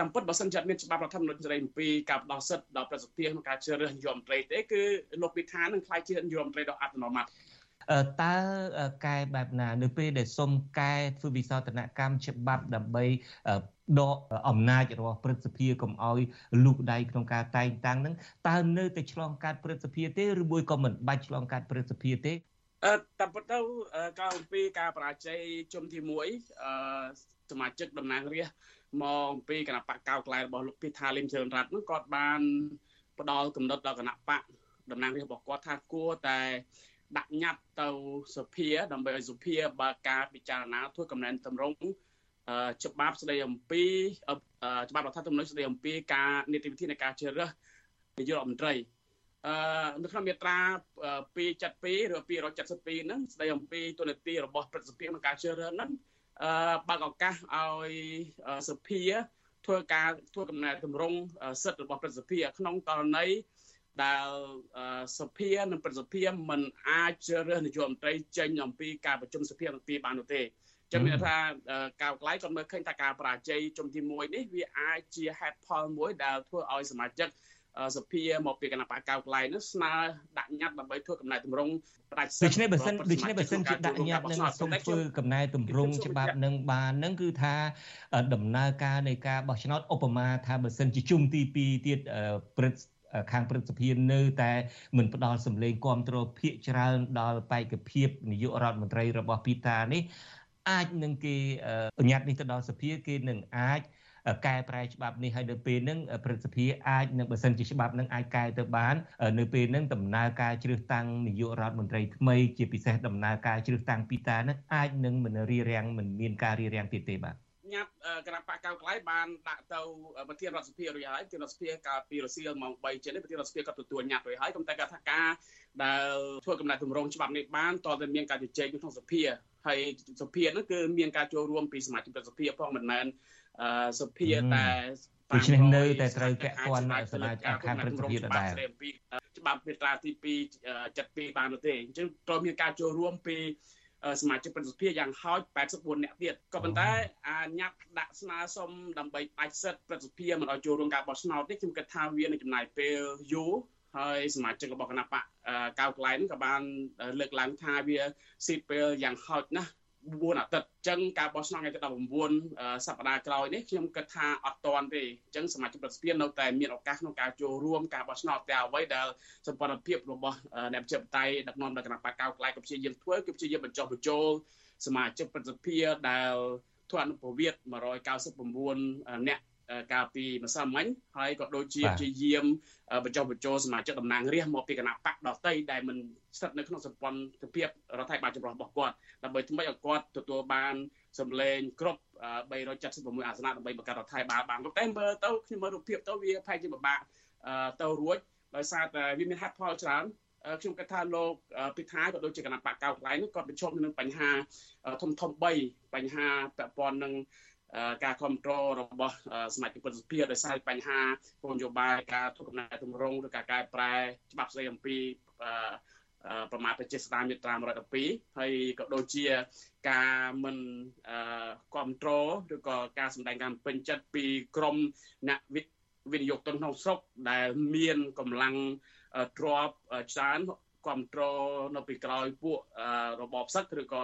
តាមពិតបើសិនជាអត់មានច្បាប់រដ្ឋធម្មនុញ្ញស្ដីអំពីការផ្ដោះសិទ្ធិដល់ប្រសិទ្ធភាពក្នុងការជ្រើសរើសនាយករដ្ឋមន្ត្រីទេគឺលោកពិថានឹងខ្លាយជានាយករដ្ឋមន្ត្រីដ៏អត្តនោម័តតើកែបែបណានៅពេលដែលសុំកែធ្វើវិសោធនកម្មច្បាប់ដើម្បីដកអំណាចរបស់ព្រឹទ្ធសភាកុំឲ្យលូកដៃក្នុងការតែងតាំងនឹងតើនៅតែឆ្លងកាត់ព្រឹទ្ធសភាទេឬមួយក៏មិនបាច់ឆ្លងកាត់ព្រឹទ្ធសភាទេអឺតាមពិតទៅកាលពីការបរាជ័យជុំទី1អឺសមាជិកតំណាងរាស្ត្រ មកអំពីគណៈបកកៅក្លែរបស់លោកពិថាលឹមជឿនរ័ត្ននោះគាត់បានផ្ដល់កំណត់ដល់គណៈបកតំណាងរាស្ត្ររបស់គាត់ថាគួរតែដាក់ញត្តិទៅសភាដើម្បីឲ្យសភាបើកការពិចារណាធ្វើកំណែតម្រង់ច្បាប់ស្ដីអំពីច្បាប់រដ្ឋធម្មនុញ្ញស្ដីអំពីការនីតិវិធីនៃការជ្រើសរើសនាយករដ្ឋមន្ត្រីអឺនៅក្នុងមាត្រា272ឬ272ហ្នឹងស្ដីអំពីទូនាទីរបស់ប្រសិទ្ធភាពក្នុងការជ្រើសរើសហ្នឹងអឺ បើកឱកាសឲ្យសភាធ្វើការធ្វើកំណែតម្រង់សិទ្ធិរបស់ប្រសិទ្ធភាពក្នុងករណីដែលសភានិងប្រសិទ្ធភាពមិនអាចជ្រើសរើសនាយករដ្ឋមន្ត្រីចេញអំពីការប្រជុំសភាទាំងពីរបាននោះទេចឹងមានថាកៅក្លាយគាត់មើលឃើញថាការបរាជ័យជុំទី1នេះវាអាចជាហេតុផលមួយដែលធ្វើឲ្យសមាជិក សភាមកពីគណៈបកកៅក្លែងនោះស្នើដាក់ញត្តិដើម្បីធ្វើកំណែតម្រង់ផ្ដាច់សិទ្ធិដូច្នេះបើសិនដូច្នេះបើសិនជាដាក់ញត្តិនឹងសូមធ្វើកំណែតម្រង់ច្បាប់នឹងបាននឹងគឺថាដំណើរការនៃការបោះឆ្នោតឧបមាថាបើសិនជាជុំទី2ទៀតព្រឹទ្ធខាងព្រឹទ្ធសភានៅតែមិនផ្ដល់សម្លេងគ្រប់គ្រងភាកច្រើនដល់បេក្ខភាពនាយករដ្ឋមន្ត្រីរបស់ពីតានេះអាចនឹងគេបញ្ញត្តិនេះទៅដល់សភាគេនឹងអាច កែប្រែច្បាប់នេះហើយនៅពេលហ្នឹងព្រឹទ្ធសភាអាចនឹងបើសិនជាច្បាប់ហ្នឹងអាចកែទៅបាននៅពេលហ្នឹងដំណើរការជ្រើសតាំងនាយករដ្ឋមន្ត្រីថ្មីជាពិសេសដំណើរការជ្រើសតាំងពីតាហ្នឹងអាចនឹងមិនរារាំងមិនមានការរារាំងទៀតទេបាទញ៉ាត់គណៈបកកៅក្លាយបានដាក់ទៅប្រធានរដ្ឋសភារួចហើយប្រធានរដ្ឋសភាកាលពីរសៀលម៉ោង3ចេញនេះប្រធានរដ្ឋសភាក៏ទទួលញ៉ាត់រួចហើយប៉ុន្តែគាត់ថាការដែលធ្វើកំណែតម្រង់ច្បាប់នេះបានតើតែមានការជជែកក្នុងសភាហើយសភានោះគឺមានការចូលរួមពីសមាជិកប្រសិទ្ធភាពផងមិនមែន សភាតែដូច្នេះនៅតែត្រូវពាក់ព័ន្ធសមាជិកខាងព្រឹទ្ធសភាដដែលច្បាប់មាត្រាទី2 72បាននោះទេអញ្ចឹងត្រូវមានការចូលរួមពីសមាជិកប្រសិទ្ធភាពយ៉ាងហោច84នាក់ទៀតក៏ប៉ុន្តែអាញាត់ដាក់ស្នើសុំដើម្បីបាច់សិទ្ធប្រសិទ្ធភាពមិនឲ្យចូលរួមការបោះឆ្នោតនេះខ្ញុំគិតថាវានឹងចំណាយពេលយូរហើយសមាជិករបស់គណៈបកកៅក្លែងក៏បានលើកឡើងថាវាស៊ីពេលយ៉ាងហោចណាស់ 9អាទិត្យអញ្ចឹងការបោះឆ្នោតថ្ងៃទី19សប្តាហ៍ក្រោយនេះខ្ញុំគិតថាអត់ទាន់ទេអញ្ចឹងសមាជិកប្រសិទ្ធភាពនៅតែមានឱកាសក្នុងការចូលរួមការបោះឆ្នោតតែអ្វីដែលសម្ព័ន្ធភាពរបស់អ្នកប្រជាបតៃដឹកនាំដោយគណៈបកកៅក្លែងក៏ព្យាយាមធ្វើគឺព្យាយាមបញ្ចុះបញ្ចូលសមាជិកប្រសិទ្ធភាពដែលធ្វើអនុប្រវត្តិ199អ្នក កាលពីម្សិលមិញហើយក៏ដូចជាព្យាយាមបញ្ចុះបញ្ចូលសមាជិកតំណាងរាស្ត្រមកពីគណៈបកដទៃដែលមិនស្ថិតនៅក្នុងសម្ព័ន្ធភាពរដ្ឋាភិបាលចម្រុះរបស់គាត់ដើម្បីធ្វើឲ្យគាត់ទទួលបានសម្លេងគ្រប់376អាសនៈដើម្បីបង្កើតរដ្ឋាភិបាលបានតែមើលទៅខ្ញុំមើលរូបភាពទៅវាផែនជាពិបាកទៅរួចដោយសារតែវាមានហេតុផលច្រើនខ្ញុំគិតថាលោកពិថាក៏ដូចជាគណៈបកកៅកន្លែងនេះគាត់ប្រឈមនឹងបញ្ហាធំធំ3បញ្ហាពាក់ព័ន្ធនឹង ការគ្រប់គ្រងរបស់សមាជិកប្រសិទ្ធភាពដោយសារបញ្ហាគោលនយោបាយការធ្វើកំណែទម្រង់ឬការកែប្រែច្បាប់ស្តីអំពីប្រមាថប្រជាស្ដារមាត្រា112ហើយក៏ដូចជាការមិនគ្រប់គ្រងឬក៏ការសម្ដែងការពេញចិត្តពីក្រមអ្នកវិនិយោគទុនក្នុងស្រុកដែលមានកម្លាំងទ្របច្រើនគ្រប់គ្រងនៅពីក្រោយពួករបបសឹកឬក៏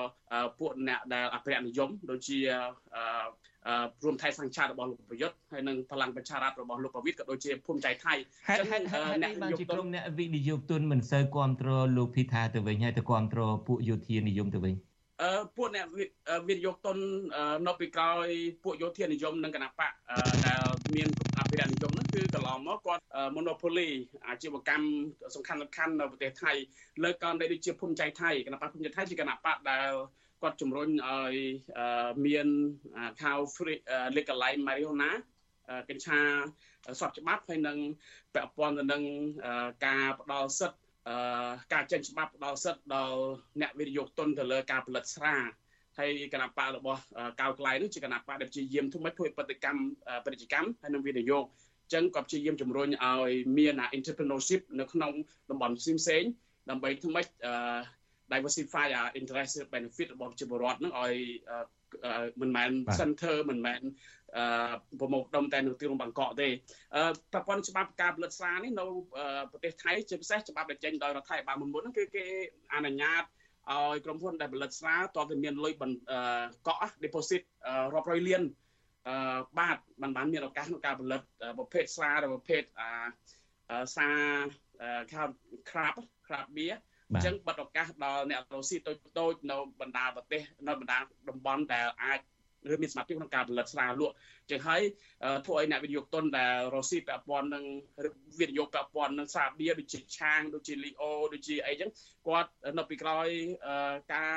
ពួកអ្នកដែលអភិរក្សនិយមដូចជា រួមថៃសង្ឆាតរបស់លោកប្រយុទ្ធហើយនិងបលាំងប្រជារដ្ឋរបស់លោកប្រវិតក៏ដូចជាភូមិใจថៃហេតុហេតុអ្នកបានជាក្រុមអ្នកវិនិយោគទុនមិនសូវគ្រប់គ្រងលោកភីថាទៅវិញហើយទៅគ្រប់គ្រងពួកយោធានិយមទៅវិញអឺពួកអ្នកវិនិយោគទុននៅពីក្រោយពួកយោធានិយមនិងគណៈបកដែលមានអភិរក្សនិយមហ្នឹងគឺកន្លងមកគាត់ monopoly អាជីវកម្មសំខាន់សំខាន់នៅប្រទេសថៃលើកករណីដូចជាភូមិใจថៃគណៈបកភូមិใจថៃជាគណៈបកដែល គាត់ជំរុញឲ្យមានខាវ free legalize marijuana កញ្ឆាសពច្បាប់ហើយនឹងពាក់ព័ន្ធទៅនឹងការផ្ដល់សិទ្ធិការចេញច្បាប់ផ្ដល់សិទ្ធិដល់អ្នកវិនិយោគទុនទៅលើការផលិតស្រាហើយគណៈបករបស់កៅក្លែងនេះជាគណៈបកដែលព្យាយាមធ្វើម៉េចធ្វើបដកម្មពាណិជ្ជកម្មហើយនឹងវិនិយោគចឹងក៏ព្យាយាមជំរុញឲ្យមាន entrepreneurship នៅក្នុងតំបន់ផ្សេងៗដើម្បីធ្វើម៉េ ច diversify interest benefit របស់ប្រជាពលរដ្ឋហ្នឹងឲ្យមិនមែន center មិនមែនអឺប្រមូលដុំតែនៅទីរួមបាងកកទេអឺប្រព័ន្ធច្បាប់ការផលិតស្រានេះនៅប្រទេសថៃជាពិសេសច្បាប់ដែលចេញដោយរដ្ឋាភិបាលមុនមុនហ្នឹងគឺគេអនុញ្ញាតឲ្យក្រុមហ៊ុនដែលផលិតស្រាតើតែមានលុយកក់ deposit រាប់រយលានអឺបាទมันបានមានឱកាសក្នុងការផលិតប្រភេទស្រាឬប្រភេទអាសាខាប crab crab beer អញ្ចឹងបិទឱកាសដល់អ្នករស់ស៊ីតូចតូចនៅបណ្ដាប្រទេសនៅបណ្ដាតំបន់ដែលអាចឬមានសមត្ថភាពក្នុងការផលិតស្រាលក់ចឹងហើយធ្វើឲ្យអ្នកវិនិយោគទុនដែលរស់ស៊ីពាក់ព័ន្ធនឹងវិនិយោគពាក់ព័ន្ធនឹងសាបៀដូចជាឆាងដូចជាលីអូដូចជាអីចឹងគាត់នៅពីក្រោយការ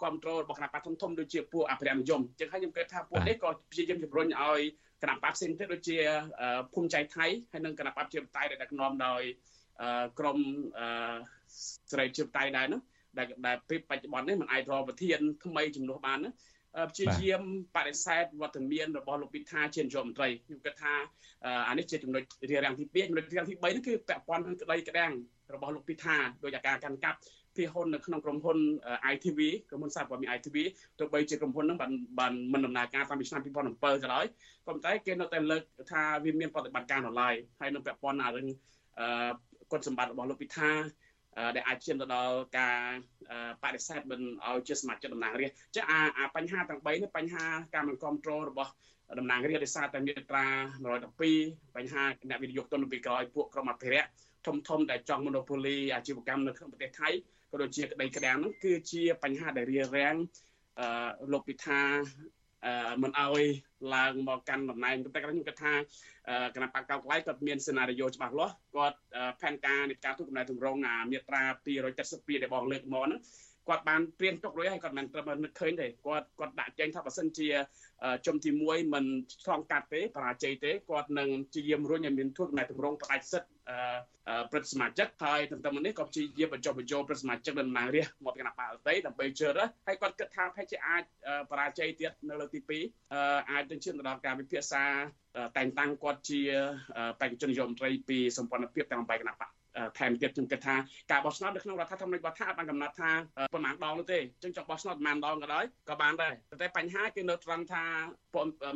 គ្រប់គ្រងរបស់គណៈបកធំធំដូចជាពួកអភិរក្សនិយមចឹងហើយខ្ញុំគិតថាពួកនេះក៏ព្យាយាមជំរុញឲ្យគណៈបកផ្សេងទៀតដូចជាភូមិใจថៃហើយនិងគណៈបកជាបតៃដែលដឹកនាំដោយ ក្រមសេរីជាបតៃដែរនោះដែលដែលពេលបច្ចុប្បន្ននេះมันអាចរកប្រធានថ្មីជំនួសបានណាព្យាយាមបដិសេធវត្តមានរបស់លោកពិថាជានាយករដ្ឋមន្ត្រីខ្ញុំគិតថាអានេះជាចំណុចរារាំងទី2ចំណុចរារាំងទី3នេះគឺពាក់ព័ន្ធនឹងក្តីក្តាំងរបស់លោកពិថាដោយអាការកាន់កាប់ភាគហ៊ុននៅក្នុងក្រុមហ៊ុន ITV ក្រុមហ៊ុនសារព័ត៌មាន ITV ទោះបីជាក្រុមហ៊ុនហ្នឹងបានបានមិនដំណើរការតាំងពីឆ្នាំ2007ក៏ដោយប៉ុន្តែគេនៅតែលើកថាវាមានប្រតិបត្តិការនៅឡើយហើយនឹងពាក់ព័ន្ធនឹង គុណសម្បត្តិរបស់លោកពិថាដែលអាចឈានទៅដល់ការបដិសេធមិនឲ្យជាសមាជិកតំណាងរាស្ត្រចឹងអាបញ្ហាទាំង3នេះបញ្ហាការមិនគ្រប់គ្រងរបស់តំណាងរាស្ត្រដោយសារតែមាត្រា112បញ្ហាអ្នកវិនិយោគទុនពីក្រោយពួកក្រុមអភិរក្សធំធំដែលចង់ monopoly អាជីវកម្មនៅក្នុងប្រទេសថៃក៏ដូចជាក្តីក្តាំងហ្នឹងគឺជាបញ្ហាដែលរារាំងអឺលោកពិថា មិនអោយឡើងមកកាន់តំណែងតែខ្ញុំគិតថាគណៈបកកៅក្លៃគាត់មានសេណារីយ៉ូច្បាស់លាស់គាត់ផែនការនៃការទូតកំណែទម្រង់អាមាត្រា272ដែលបងលើកមកហ្នឹង គាត់បានព្រៀនទុករួចហើយគាត់មិនត្រឹមនឹកឃើញទេគាត់គាត់ដាក់ចេញថាបើសិនជាជុំទី1មិនឆ្លងកាត់ទេបរាជ័យទេគាត់នឹងជាយាមរុញឲ្យមានទូតកំណែទម្រង់ផ្ដាច់សិទ្ធិព្រឹទ្ធសមាជិកហើយទន្ទឹមនេះក៏ព្យាយាមបញ្ចុះបញ្ចូលព្រឹទ្ធសមាជិកដំណើររាជមកពីគណៈបកអតីដើម្បីជឿរហើយគាត់គិតថាប្រហែលជាអាចបរាជ័យទៀតនៅលើកទី2អាចទៅឈានទៅដល់ការវិភាសាតែងតាំងគាត់ជាបេក្ខជននាយករដ្ឋមន្ត្រីពីសម្ព័ន្ធភាពទាំងបែបគណៈបក ថែមទៀតខ្ញុំគិតថាការបោះឆ្នោតនៅក្នុងរដ្ឋធម្មនុញ្ញរបស់ថាបានកំណត់ថាប្រមាណដងនោះទេអញ្ចឹងចង់បោះឆ្នោតប្រមាណដងក៏ដោយក៏បានដែរតែបញ្ហាគឺនៅត្រង់ថា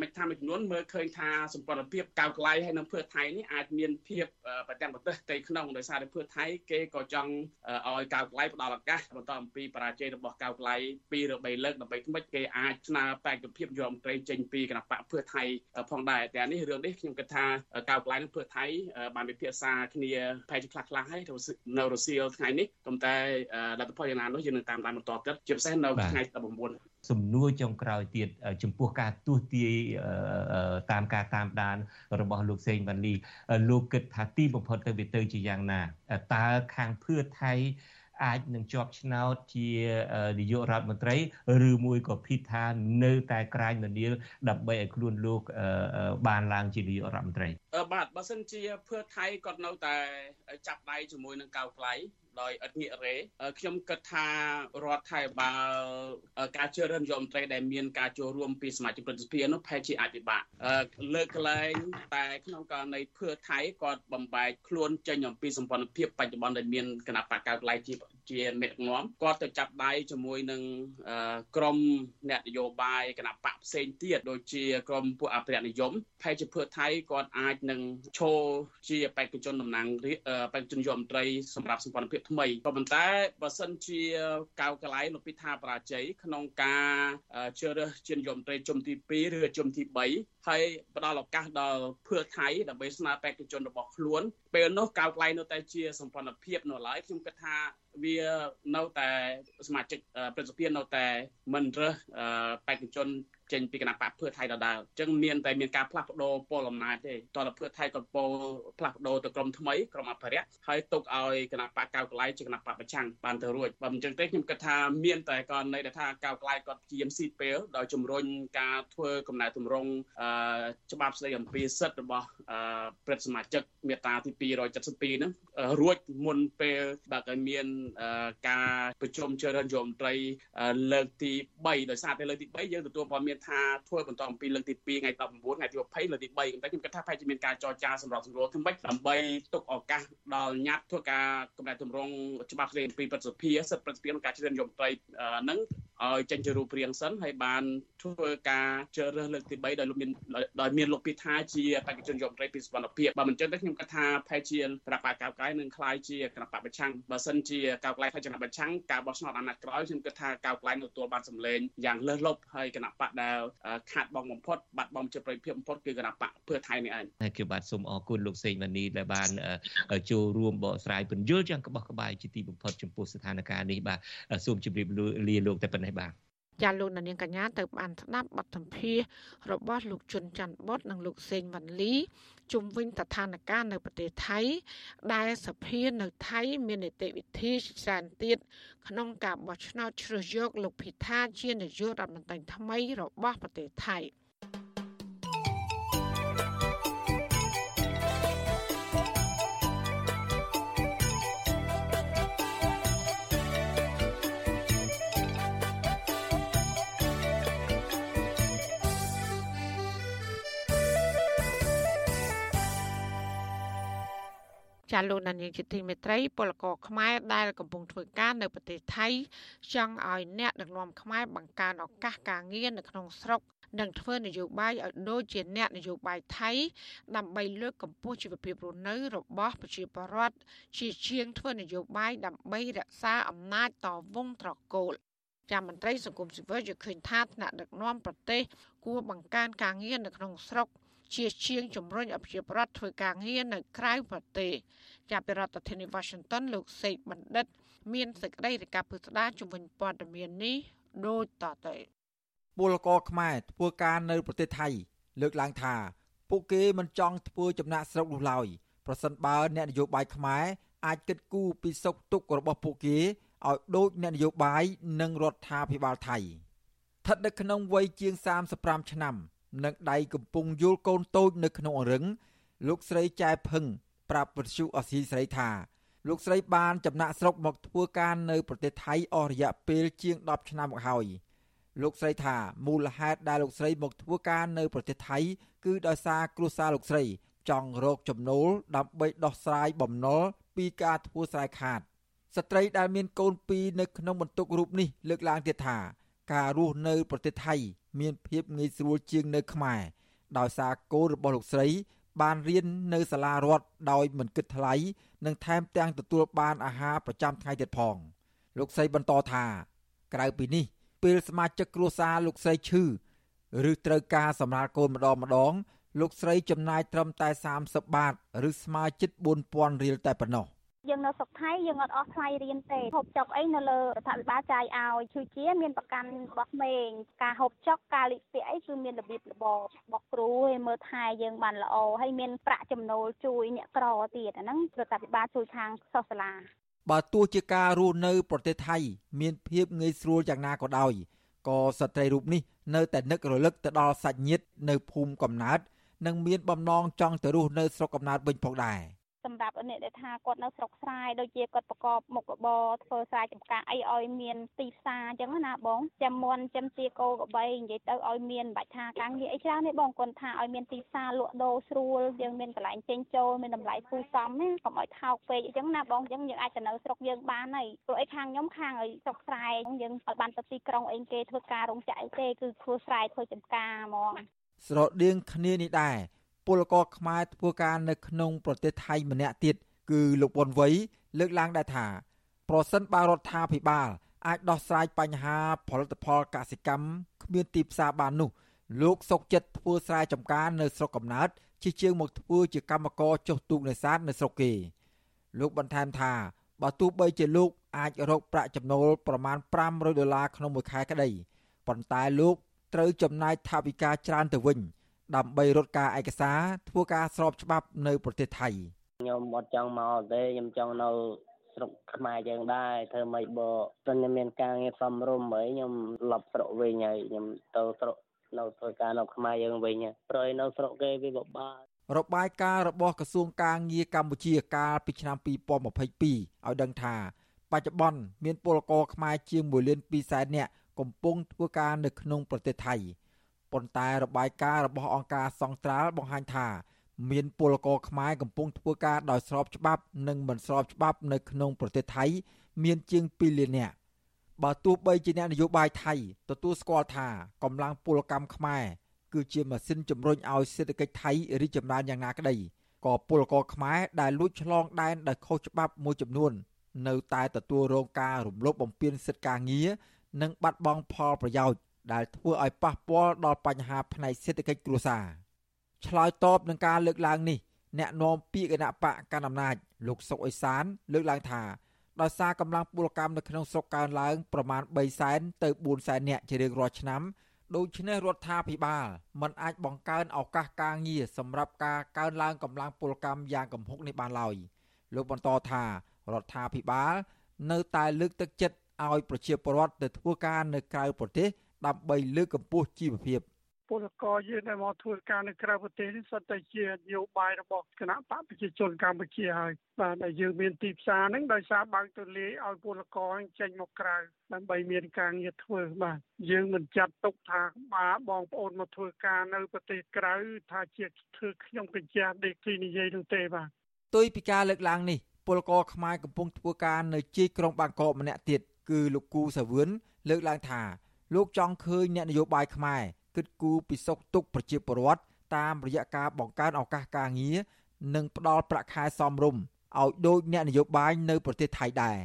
មិនថាមួយចំនួនមើលឃើញថាសម្ព័ន្ធភាពកៅក្លៃហើយនៅភឿថៃនេះអាចមានភាពប្រទាំងប្រទេសផ្ទៃក្នុងដោយសារតែភឿថៃគេក៏ចង់ឲ្យកៅក្លៃផ្ដល់ឱកាសបន្តអំពីបរាជ័យរបស់កៅក្លៃពីរបីលើកដើម្បីថ្មិចគេអាចស្នើបេក្ខភាពយមត្រីចេញពីគណៈបកភឿថៃផងដែរតែនេះរឿងនេះខ្ញុំគិតថាកៅក្លៃនិងភឿថៃបានពិភាក្សាគ្នាផែនជាខ្លះខ្លះហើយនៅរុស្ស៊ីថ្ងៃនេះប៉ុន្តែលទ្ធផលយ៉ាងណានោះយើងនឹងតាមដានបន្តទៀតជាពិសេសនៅថ្ងៃ19សំណួរចុងក្រោយទៀតចំពោះការទស្សទាយតាមការតាមដាន របស់លោកសេងវ៉ាន់លីលោកគិតថាទីបំផុតទៅវាទៅជាយ៉ាងណាតើខាងភឿថៃ អាចនឹងជាប់ឆ្នោតជានាយករដ្ឋមន្ត្រីឬមួយក៏ភីថានៅតែក្រាញនានាដើម្បីឲ្យខ្លួនលោកបានឡើងជានាយករដ្ឋមន្ត្រីបាទបើសិនជាភឿថៃគាត់នៅតែចាប់ដៃជាមួយនឹងកៅក្លៃ ដោយឥតងាករេខ្ញុំគិតថារដ្ឋថៃបាលការជឿរើសនាយករដ្ឋមន្ត្រីដែលមានការចូលរួមពីសមាជិកប្រតិភិនោះផែជាអាចពិបាកលើកលែងតែក្នុងករណីភឿថៃគាត់បំបែកខ្លួនចេញអំពីសម្ព័ន្ធភាពបច្ចុប្បន្នដែលមានគណៈបកកើតឡៃជាជាមេដឹកនាំគាត់ទៅចាប់ដៃជាមួយនឹងក្រមអ្នកនយោបាយគណៈបកផ្សេងទៀតដូចជាក្រមពួកអភិរក្សនិយមផែជាភឿថៃគាត់អាចនឹងឈរជាបេក្ខជនតំណាងបេក្ខជនយមត្រីសម្រាប់សម្ព័ន្ធភាពថ្មីក៏ប៉ុន្តែបើសិនជាកៅកលៃលោកពិថាបរាជ័យក្នុងការជ្រើសរើសជានាយករដ្ឋមន្ត្រីជុំទី2ឬជុំទី3ហើយផ្ដល់ឱកាសដល់ភឿថៃដើម្បីស្នើបេក្ខជនរបស់ខ្លួនពេលនោះកៅកលៃនៅតែជាសម្ព័ន្ធភាពនៅឡើយខ្ញុំគិតថាវានៅតែសមាជិកប្រសិទ្ធភាពនៅតែមិនរើសបេក្ខជន ចេញពីគណៈបកភឿថៃដដែលអញ្ចឹងមានតែមានការផ្លាស់ប្ដូរពលអំណាចទេតើភឿថៃក៏ពោផ្លាស់ប្ដូរទៅក្រុមថ្មីក្រុមអភិរក្សហើយទុកឲ្យគណៈបកកៅកលៃជាគណៈបកប្រឆាំងបានទៅរួចបើមិនអញ្ចឹងទេខ្ញុំគិតថាមានតែករណីដែលថាកៅកលៃគាត់ជាមស៊ីពេលដោយជំរុញការធ្វើកំណែទម្រង់ច្បាប់ស្តីអំពីសិទ្ធិរបស់ព្រឹទ្ធសមាជិកមេត្រាទី272ហ្នឹងរួចមុនពេលបើកឲ្យមានការប្រជុំជ្រើសរើសយមត្រីលើកទី3ដោយសារតែលើកទី3យើងទទួលព័ត៌មានថាធ្វើបន្តអំពីលើកទី2ថ្ងៃ19ថ្ងៃទី20លើកទី3តែខ្ញុំគិតថាប្រហែលជាមានការចរចាសម្រាប់សម្រួលធ្វើម៉េចដើម្បីទុកឱកាសដល់ញត្តិធ្វើការកម្រិតទម្រង់ច្បាប់ស្តីអំពីប្រសិទ្ធភាពសិទ្ធិប្រសិទ្ធភាពក្នុងការជ្រើសរើសយមត្រីហ្នឹង ឲ្យចេញជារូបរាងសិនហើយបានធ្វើការជ្រើសរើសលើកទី3ដោយលោកមានដោយមានលោកពិថាជាបេក្ខជនយមត្រីពីសវណ្ណភាពបើមិនចឹងទេខ្ញុំគិតថាផែជាគណៈបកកៅកៅនឹងคล้ายជាគណៈបកប្រឆាំងបើសិនជាកៅកៅខ្លាយជាគណៈប្រឆាំងការបោះឆ្នោតអាណត្តិក្រោយខ្ញុំគិតថាកៅកៅនឹងទទួលបានសម្លេងយ៉ាងលើសលប់ហើយគណៈបកដែលខាត់បងបំផុតបាត់បង់ជាប្រយោជន៍បំផុតគឺគណៈបកភឿថៃនេះឯងហើយគឺបាទសូមអរគុណលោកសេងម៉ានីដែលបានចូលរួមបកស្រាយពន្យល់យ៉ាងក្បោះក្បាយជាទីបំផុតចំពោះស្ថានភាពនេះបាទសូមជម្រាបលាលោកតែប៉ុណ្ណេះ ះបាទចាលោកនាងកញ្ញាទៅបានស្ដាប់បទសម្ភាសរបស់លោកជុនច័ន្ទបុតនិងលោកសេងវ៉ាន់លីជុំវិញស្ថានភាពនៅប្រទេសថៃ ដែលសភានៅថៃ មាននីតិវិធីច្រើនទៀតក្នុងការបោះឆ្នោតជ្រើសយកលោកភិថាជានាយករដ្ឋមន្ត្រីថ្មីរបស់ប្រទេសថៃ។ ចាលោកនាយកជាទីមេត្រីពលករខ្មែរដែលកំពុងធ្វើការនៅប្រទេសថៃចង់ឲ្យអ្នកដឹកនាំខ្មែរបង្កើនឱកាសការងារនៅក្នុងស្រុកនិងធ្វើនយោបាយឲ្យដូចជាអ្នកនយោបាយថៃ ដើម្បីលើកកម្ពស់ជីវភាពរស់នៅរបស់ប្រជាពលរដ្ឋជាជាងធ្វើនយោបាយដើម្បីរក្សាអំណាចតវងត្រកូលចាំមន្ត្រីសង្គមស៊ីវិលយល់ឃើញថាថ្នាក់ដឹកនាំប្រទេសគួរបង្កើនការងារនៅក្នុងស្រុក ជាជាងជំរុញឲ្យប្រជាពលរដ្ឋធ្វើការងារនៅក្រៅប្រទេសចាប់ពីរដ្ឋធានី Washington លោកសេកបណ្ឌិត មានសេចក្តីរាយការណ៍ពិស្ដារជំវិញព័ត៌មាននេះដូចតទៅពលករខ្មែរធ្វើការនៅប្រទេសថៃ លើកឡើងថា ពួកគេមិនចង់ធ្វើចំណាក់ស្រុកនោះឡើយប្រសិនបើអ្នកនយោបាយខ្មែរអាចគិតគូរពីសុខទុក្ខរបស់ពួកគេឲ្យដូចអ្នកនយោបាយនិងរដ្ឋាភិបាលថៃស្ថិតនៅក្នុងវ័យជាង35ឆ្នាំ និងដៃកំពុងយល់កូនតូចនៅក្នុងអង្រឹងលោកស្រីចែភឹងប្រាប់វិទ្យុអស៊ីសេរីថាលោកស្រីបានចំណាក់ស្រុកមកធ្វើការនៅប្រទេសថៃអស់រយៈពេលជាង10ឆ្នាំមកហើយលោកស្រីថាមូលហេតុដែលលោកស្រីមកធ្វើការនៅប្រទេសថៃ គឺដោយសារគ្រួសារលោកស្រី ចង់រកចំណូលដើម្បីដោះស្រាយបំណុលពីការធ្វើស្រែខាតស្ត្រីដែលមានកូនពីរនៅក្នុងបន្ទុករូបនេះលើកឡើងទៀតថា ការរស់នៅប្រទេសថៃ មានភាពងាយស្រួលជាងនៅខ្មែរដោយសារកូនរបស់លោកស្រី បានរៀននៅសាលារដ្ឋដោយមិនគិតថ្លៃនិងថែមទាំងទទួលបានអាហារប្រចាំថ្ងៃទៀតផង លោកស្រីបន្តថា ក្រៅពីនេះ ពេលសមាជិកគ្រួសារលោកស្រីឈឺឬត្រូវការសម្រាលកូនម្ដងម្ដង លោកស្រីចំណាយត្រឹមតែ30បាត ឬស្មើជិត4000រៀលតែប៉ុណ្ណោះ យើងនៅស្រុកថៃយើងអត់អស់ថ្លៃរៀនទេហូបចុកអីនៅលើរដ្ឋាភិបាលចាយឲ្យជួយជាមានប្រកាន់របស់ក្មេងការហូបចុកការលិពាក់អីគឺមានរបៀបរបបរបស់គ្រូឲ្យមើលថែយើងបានល្អហើយមានប្រាក់ចំណូលជួយអ្នកក្រទៀតអាហ្នឹងរដ្ឋាភិបាលជួយខាងសិស្សសាលាបើទោះជាការរស់នៅ ប្រទេសថៃ មានភាពងាយស្រួលយ៉ាងណាក៏ដោយក៏ស្ត្រីរូបនេះនៅតែនឹករលឹកទៅដល់សាច់ញាតិនៅភូមិកំណើតនិងមានបំណងចង់ទៅរស់នៅស្រុកកំណើតវិញផងដែរ។ សម្រាប់អ្នកដែលថាគាត់នៅស្រុកស្រែដូចជាគាត់ប្រកបមុខរបរធ្វើស្រែចម្ការអីឲ្យមានទីផ្សារអញ្ចឹងណាបងចាំមន់ចាំទាគោកបីនិយាយទៅឲ្យមានបាច់ថាការងារអីច្រើនទេបងគាត់ថាឲ្យមានទីផ្សារលក់ដូរស្រួលយើងមានកន្លែងចេញចូលមានតម្លៃគូសមណាកុំឲ្យថោកពេកអញ្ចឹងណាបងអញ្ចឹងយើងអាចទៅនៅស្រុកយើងបានហើយព្រោះអីខាងខ្ញុំខាងឲ្យស្រុកស្រែយើងឲ្យបានទៅទីក្រុងអីគេធ្វើការរោងចក្រអីទេគឺធ្វើស្រែធ្វើចម្ការហ្មងស្រដៀងគ្នានេះដែរ ពលករខ្មែរធ្វើការនៅក្នុងប្រទេសថៃម្នាក់ទៀតគឺលោកវុនវ័យលើកឡើងដែរថា ប្រសិនបើរដ្ឋាភិបាល អាចដោះស្រាយបញ្ហាផលិតផលកសិកម្មគ្មានទីផ្សារបាននោះ លោកសុកចិត្តធ្វើស្រែចម្ការនៅស្រុកកំណើតជាជាងមកធ្វើជាកម្មករចុះទូកនេសាទនៅស្រុកគេ លោកបន្ថែមថាបើទោះបីជាលោកអាចរកប្រាក់ចំណូលប្រមាណ500ដុល្លារក្នុងមួយខែក្តីប៉ុន្តែលោកត្រូវចំណាយថវិកាច្រើនទៅវិញ ដើម្បីរត់ការឯកសារធ្វើការស្របច្បាប់នៅប្រទេសថៃខ្ញុំអត់ចង់មកទេខ្ញុំចង់នៅស្រុកខ្មែរយើងដែរធ្វើម៉េចបើតែខ្ញុំមានការងារសំរុំហើយខ្ញុំឡប់ស្រុកវិញហើយខ្ញុំទៅស្រុកនៅធ្វើការនៅខ្មែរយើងវិញប្រយនៅស្រុកគេវាពិបាករបាយការណ៍របស់ក្រសួងការងារកម្ពុជាកាលពីឆ្នាំ2022ឲ្យដឹងថាបច្ចុប្បន្នមានពលករខ្មែរជាង1លាន2សែននាក់កំពុងធ្វើការនៅក្នុងប្រទេសថៃ ប៉ុន្តែរបាយការណ៍របស់អង្គការសង្ត្រាល់បង្ហាញថាមានពលករខ្មែរកំពុងធ្វើការដោយស្របច្បាប់និងមិនស្របច្បាប់នៅក្នុងប្រទេសថៃ មានជាង2លាននាក់បើទោះបីជាអ្នកនយោបាយថៃទទួលស្គាល់ថាកម្លាំងពលកម្មខ្មែរគឺជាម៉ាស៊ីនជំរុញឲ្យសេដ្ឋកិច្ចថៃរីកចម្រើនយ៉ាងណាក្តីក៏ពលករខ្មែរដែលលួចឆ្លងដែនដោយខុសច្បាប់មួយចំនួន នៅតែទទួលរងការរំលោភបំពានសិទ្ធិការងារនិងបាត់បង់ផលប្រយោជន៍ ដែលធ្វើឲ្យប៉ះពាល់ដល់បញ្ហាផ្នែកសេដ្ឋកិច្ចគ្រួសារឆ្លើយតបនឹងការលើកឡើងនេះអ្នកនាំពាក្យគណៈបកកណ្ដាលអំណាចលោកសុកអេសាន លើកឡើងថាដោយសារកម្លាំងពលកម្មនៅក្នុងស្រុកកើនឡើងប្រមាណ3សែនទៅ4សែននាក់ជារៀងរាល់ឆ្នាំដូច្នេះរដ្ឋាភិបាលមិនអាចបង្កើនឱកាសការងារសម្រាប់ការកើនឡើងកម្លាំងពលកម្មយ៉ាងគំហុកនេះបានឡើយលោកបន្តថារដ្ឋាភិបាល នៅតែលើកទឹកចិត្តឲ្យប្រជាពលរដ្ឋទៅធ្វើការនៅក្រៅប្រទេស ដើម្បីលើកកម្ពស់ជីវភាព។ពលករយើងដែលមកធ្វើការនៅក្រៅប្រទេសនេះសុទ្ធតែជានយោបាយរបស់គណៈបកប្រជាជនកម្ពុជាហើយបាទដែលយើងមានទីផ្សារហ្នឹងដោយសារបើកទូលាយឲ្យពលករចេញមកក្រៅដើម្បីមានការងារធ្វើបាទយើងមិនចាត់ទុកថាបាបងប្អូនមកធ្វើការនៅប្រទេសក្រៅថាជាធ្វើខ្ញុំកញ្ចាស់ដេកទីនិយាយនោះទេបាទទុយពីការលើកឡើងនេះពលករខ្មែរកំពុងធ្វើការនៅជ័យក្រុងបាងកកម្នាក់ទៀតគឺលោកគូសាវឿនលើកឡើងថា លោកចង់ឃើញអ្នកនយោបាយខ្មែរគិតគូរពីសុខទុក្ខប្រជាពលរដ្ឋតាមរយៈការបង្កើនឱកាសការងារនិងផ្ដល់ប្រាក់ខែសមរម្យឲ្យដូចអ្នកនយោបាយនៅប្រទេសថៃដែរ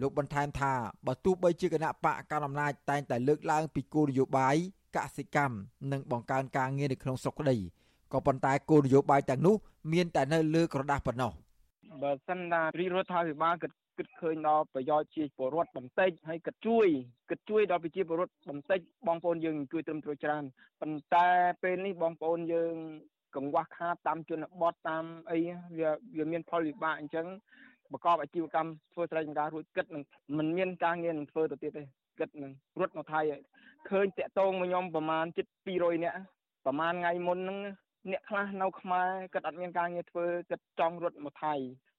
លោកបន្ថែមថាបើទោះបីជាគណៈបកកណ្ដាលអំណាចតែងតែលើកឡើងពីគោលនយោបាយកសិកម្មនិងបង្កើនការងារនៅក្នុងស្រុកក្តីក៏ប៉ុន្តែគោលនយោបាយទាំងនោះមានតែនៅលើក្រដាស់ប៉ុណ្ណោះបើសិនណារាជរដ្ឋាភិបាលគិត គិតឃើញដល់ប្រយោជន៍ជាពលរដ្ឋបន្តិចហើយគិតជួយគិតជួយដល់ប្រជាពលរដ្ឋបន្តិចបងប្អូនយើងជួយត្រឹមត្រូវច្រើនប៉ុន្តែពេលនេះបងប្អូនយើងកង្វះខាតតាមជនបទតាមអីវាវាមានផលវិបាកអញ្ចឹងប្រកបអាជីវកម្មធ្វើស្រែចម្ការរួចគិតនឹងមិនមានការងារនឹងធ្វើទៅទៀតទេគិតនឹងរត់មកថៃឃើញតាក់តងមកខ្ញុំប្រហែលជិត200នាក់ប្រហែលថ្ងៃមុនហ្នឹងអ្នកខ្លះនៅខ្មែរគិតអត់មានការងារធ្វើគិតចង់រត់មកថៃ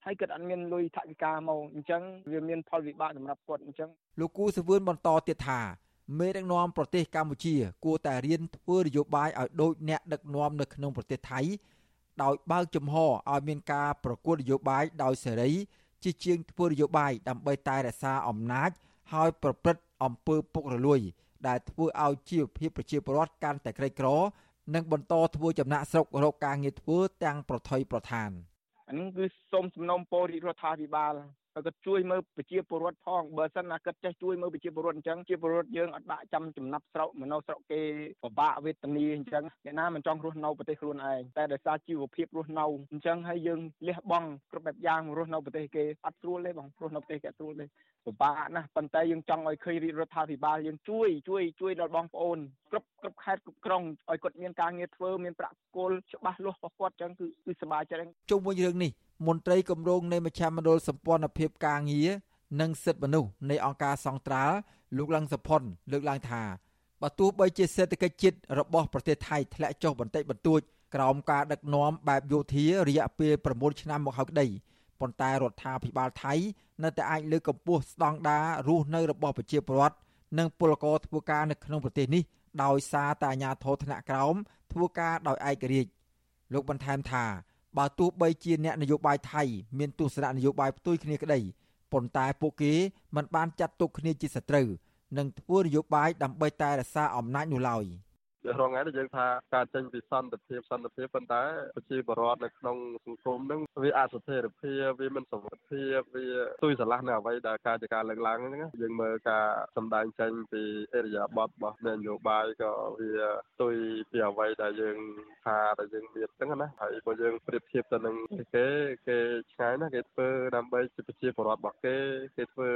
ហើយគាត់អត់មានលុយថវិកាមកអញ្ចឹងវាមានផលវិបាកសម្រាប់គាត់អញ្ចឹងលោកគូសវឿនបន្តទៀតថាមេដឹកនាំប្រទេសកម្ពុជា គួរតែរៀនធ្វើនយោបាយឲ្យដូចអ្នកដឹកនាំនៅក្នុងប្រទេសថៃដោយបើកចំហឲ្យមានការប្រកួតនយោបាយដោយសេរីជាជាងធ្វើនយោបាយដើម្បីតែរក្សាអំណាចហើយប្រព្រឹត្តអំពើពុករលួយ ដែលធ្វើឲ្យជីវភាពប្រជាពលរដ្ឋកាន់តែក្រីក្រ និងបន្តធ្វើចំណាក់ស្រុករកការងារធ្វើទាំងប្រថុយប្រឋាន។ អានេះគឺសូមសំណូមពររាជរដ្ឋាភិបាល ហើយគាត់ជួយមើលប្រជាពលរដ្ឋផងបើសិនណាគាត់ចេះជួយមើលប្រជាពលរដ្ឋអញ្ចឹងជាពលរដ្ឋយើងអត់បាក់ចាំចំណាប់ស្រុកមកនៅស្រុកគេពិបាកវេទនាអញ្ចឹងអ្នកណាមិនចង់រស់នៅប្រទេសខ្លួនឯងតែដោយសារជីវភាពរស់នៅអញ្ចឹងហើយយើងលះបង់គ្រប់បែបយ៉ាងរស់នៅប្រទេសគេអត់ស្រួលទេបងរស់នៅប្រទេសគេអត់ស្រួលទេពិបាកណាស់ប៉ុន្តែយើងចង់ឲ្យឃើញរាជរដ្ឋាភិបាលយើងជួយជួយជួយដល់បងប្អូនគ្រប់គ្រប់ខេត្តគ្រប់ក្រុងឲ្យគាត់មានការងារធ្វើមានប្រាក់គោលច្បាស់លាស់របស់គាត់អញ្ចឹងគឺគឺសប្បាយចិត្តជុំវិញរឿងនេះ មន្ត្រីគម្រោងនៃមជ្ឈមណ្ឌលសម្ព័ន្ធភាពការងារនិងសិទ្ធិមនុស្សនៃអង្គការសង្ត្រាល់លោកលឹងសុផុនលើកឡើងថាបើទោះបីជាសេដ្ឋកិច្ចជាតិរបស់ប្រទេសថៃធ្លាក់ចុះបន្តិចបន្តួចក្រោមការដឹកនាំបែបយោធារយៈពេល9ឆ្នាំមកហើយក្តីប៉ុន្តែរដ្ឋាភិបាលថៃនៅតែអាចលើកកម្ពស់ស្តង់ដាររស់នៅរបស់ប្រជាពលរដ្ឋនិងពលករធ្វើការនៅក្នុងប្រទេសនេះដោយសារតែអាញាធរថ្នាក់ក្រោមធ្វើការដោយឯករាជ្យលោកបន្ថែមថា បើទោះបីជាអ្នកនយោបាយថៃមានទស្សនៈនយោបាយផ្ទុយគ្នាក្តីប៉ុន្តែពួកគេមិនបានចាត់ទុកគ្នាជាសត្រូវនិងធ្វើនយោបាយដើម្បីតែរក្សាអំណាចនោះឡើយ។ រងថ្ងៃនេះយើងថាការចេញពីសន្តិភាពសន្តិភាពប៉ុន្តែប្រជាពលរដ្ឋនៅក្នុងសង្គមហ្នឹងវាអស្ថិរភាពវាមិនសុវត្ថិភាពវាទុយស្រឡះនៅអ្វីដែលការជាការលើកឡើងហ្នឹងយើងមើលការសម្ដែងចេញពីអរិយាប័ត្ររបស់នយោបាយក៏វាទុយពីអ្វីដែលយើងថាដែលយើងមានហ្នឹងណាហើយបើយើងប្រៀបធៀបទៅនឹងគេគេឆ្ងាយណាស់គេធ្វើដើម្បីជាប្រជាពលរដ្ឋរបស់គេគេធ្វើ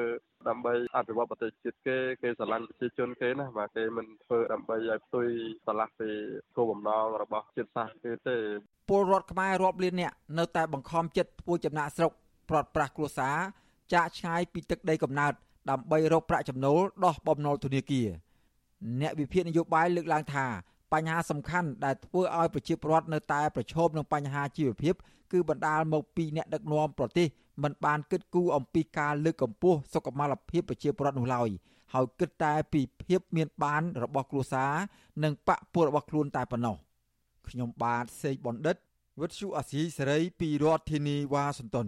ដើម្បីអភិវឌ្ឍប្រទេសជាតិគេគេស្រឡាញ់ប្រជាជនគេណាបាទគេមិនធ្វើដើម្បីឲ្យផ្ទុយឆ្លាស់ពីគោលបំណងរបស់ជាតិសាសន៍គេទេពលរដ្ឋខ្មែររាប់លានអ្នកនៅតែបង្ខំចិត្តធ្វើចំណាក់ស្រុកប្រត់ប្រាស់គ្រួសារចាកឆ្ងាយពីទឹកដីកំណើតដើម្បីរកប្រាក់ចំណូលដោះបំណុលធនាគារអ្នកវិភាគនយោបាយលើកឡើងថាបញ្ហាសំខាន់ដែលធ្វើឲ្យប្រជាពលរដ្ឋនៅតែប្រឈមនឹងបញ្ហាជីវភាពគឺបណ្ដាលមកពីអ្នកដឹកនាំប្រទេសមិនបានគិតគូរអំពីការលើកកម្ពស់សុខុមាលភាពប្រជាពលរដ្ឋនោះឡើយ ហើយគិតតែពីភាពមានបានរបស់គ្រួសារនិងបពពួករបស់ខ្លួនតែប៉ុណ្ណោះខ្ញុំបាទសេកបណ្ឌិតវិទ្យុអាស៊ីសេរីពីរដ្ឋធានីវ៉ាស៊ីនតោន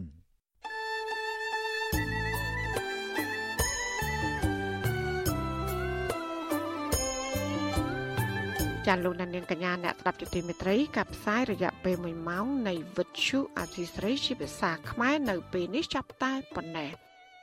ចាលោកនាងកញ្ញាអ្នកស្ដាប់ជាទីមេត្រីកັບផ្សាយរយៈពេល1ម៉ោងនៃវិទ្យុអាស៊ីសេរីជាភាសាខ្មែរនៅពេលនេះចាប់តែប៉ុណ្ណេះ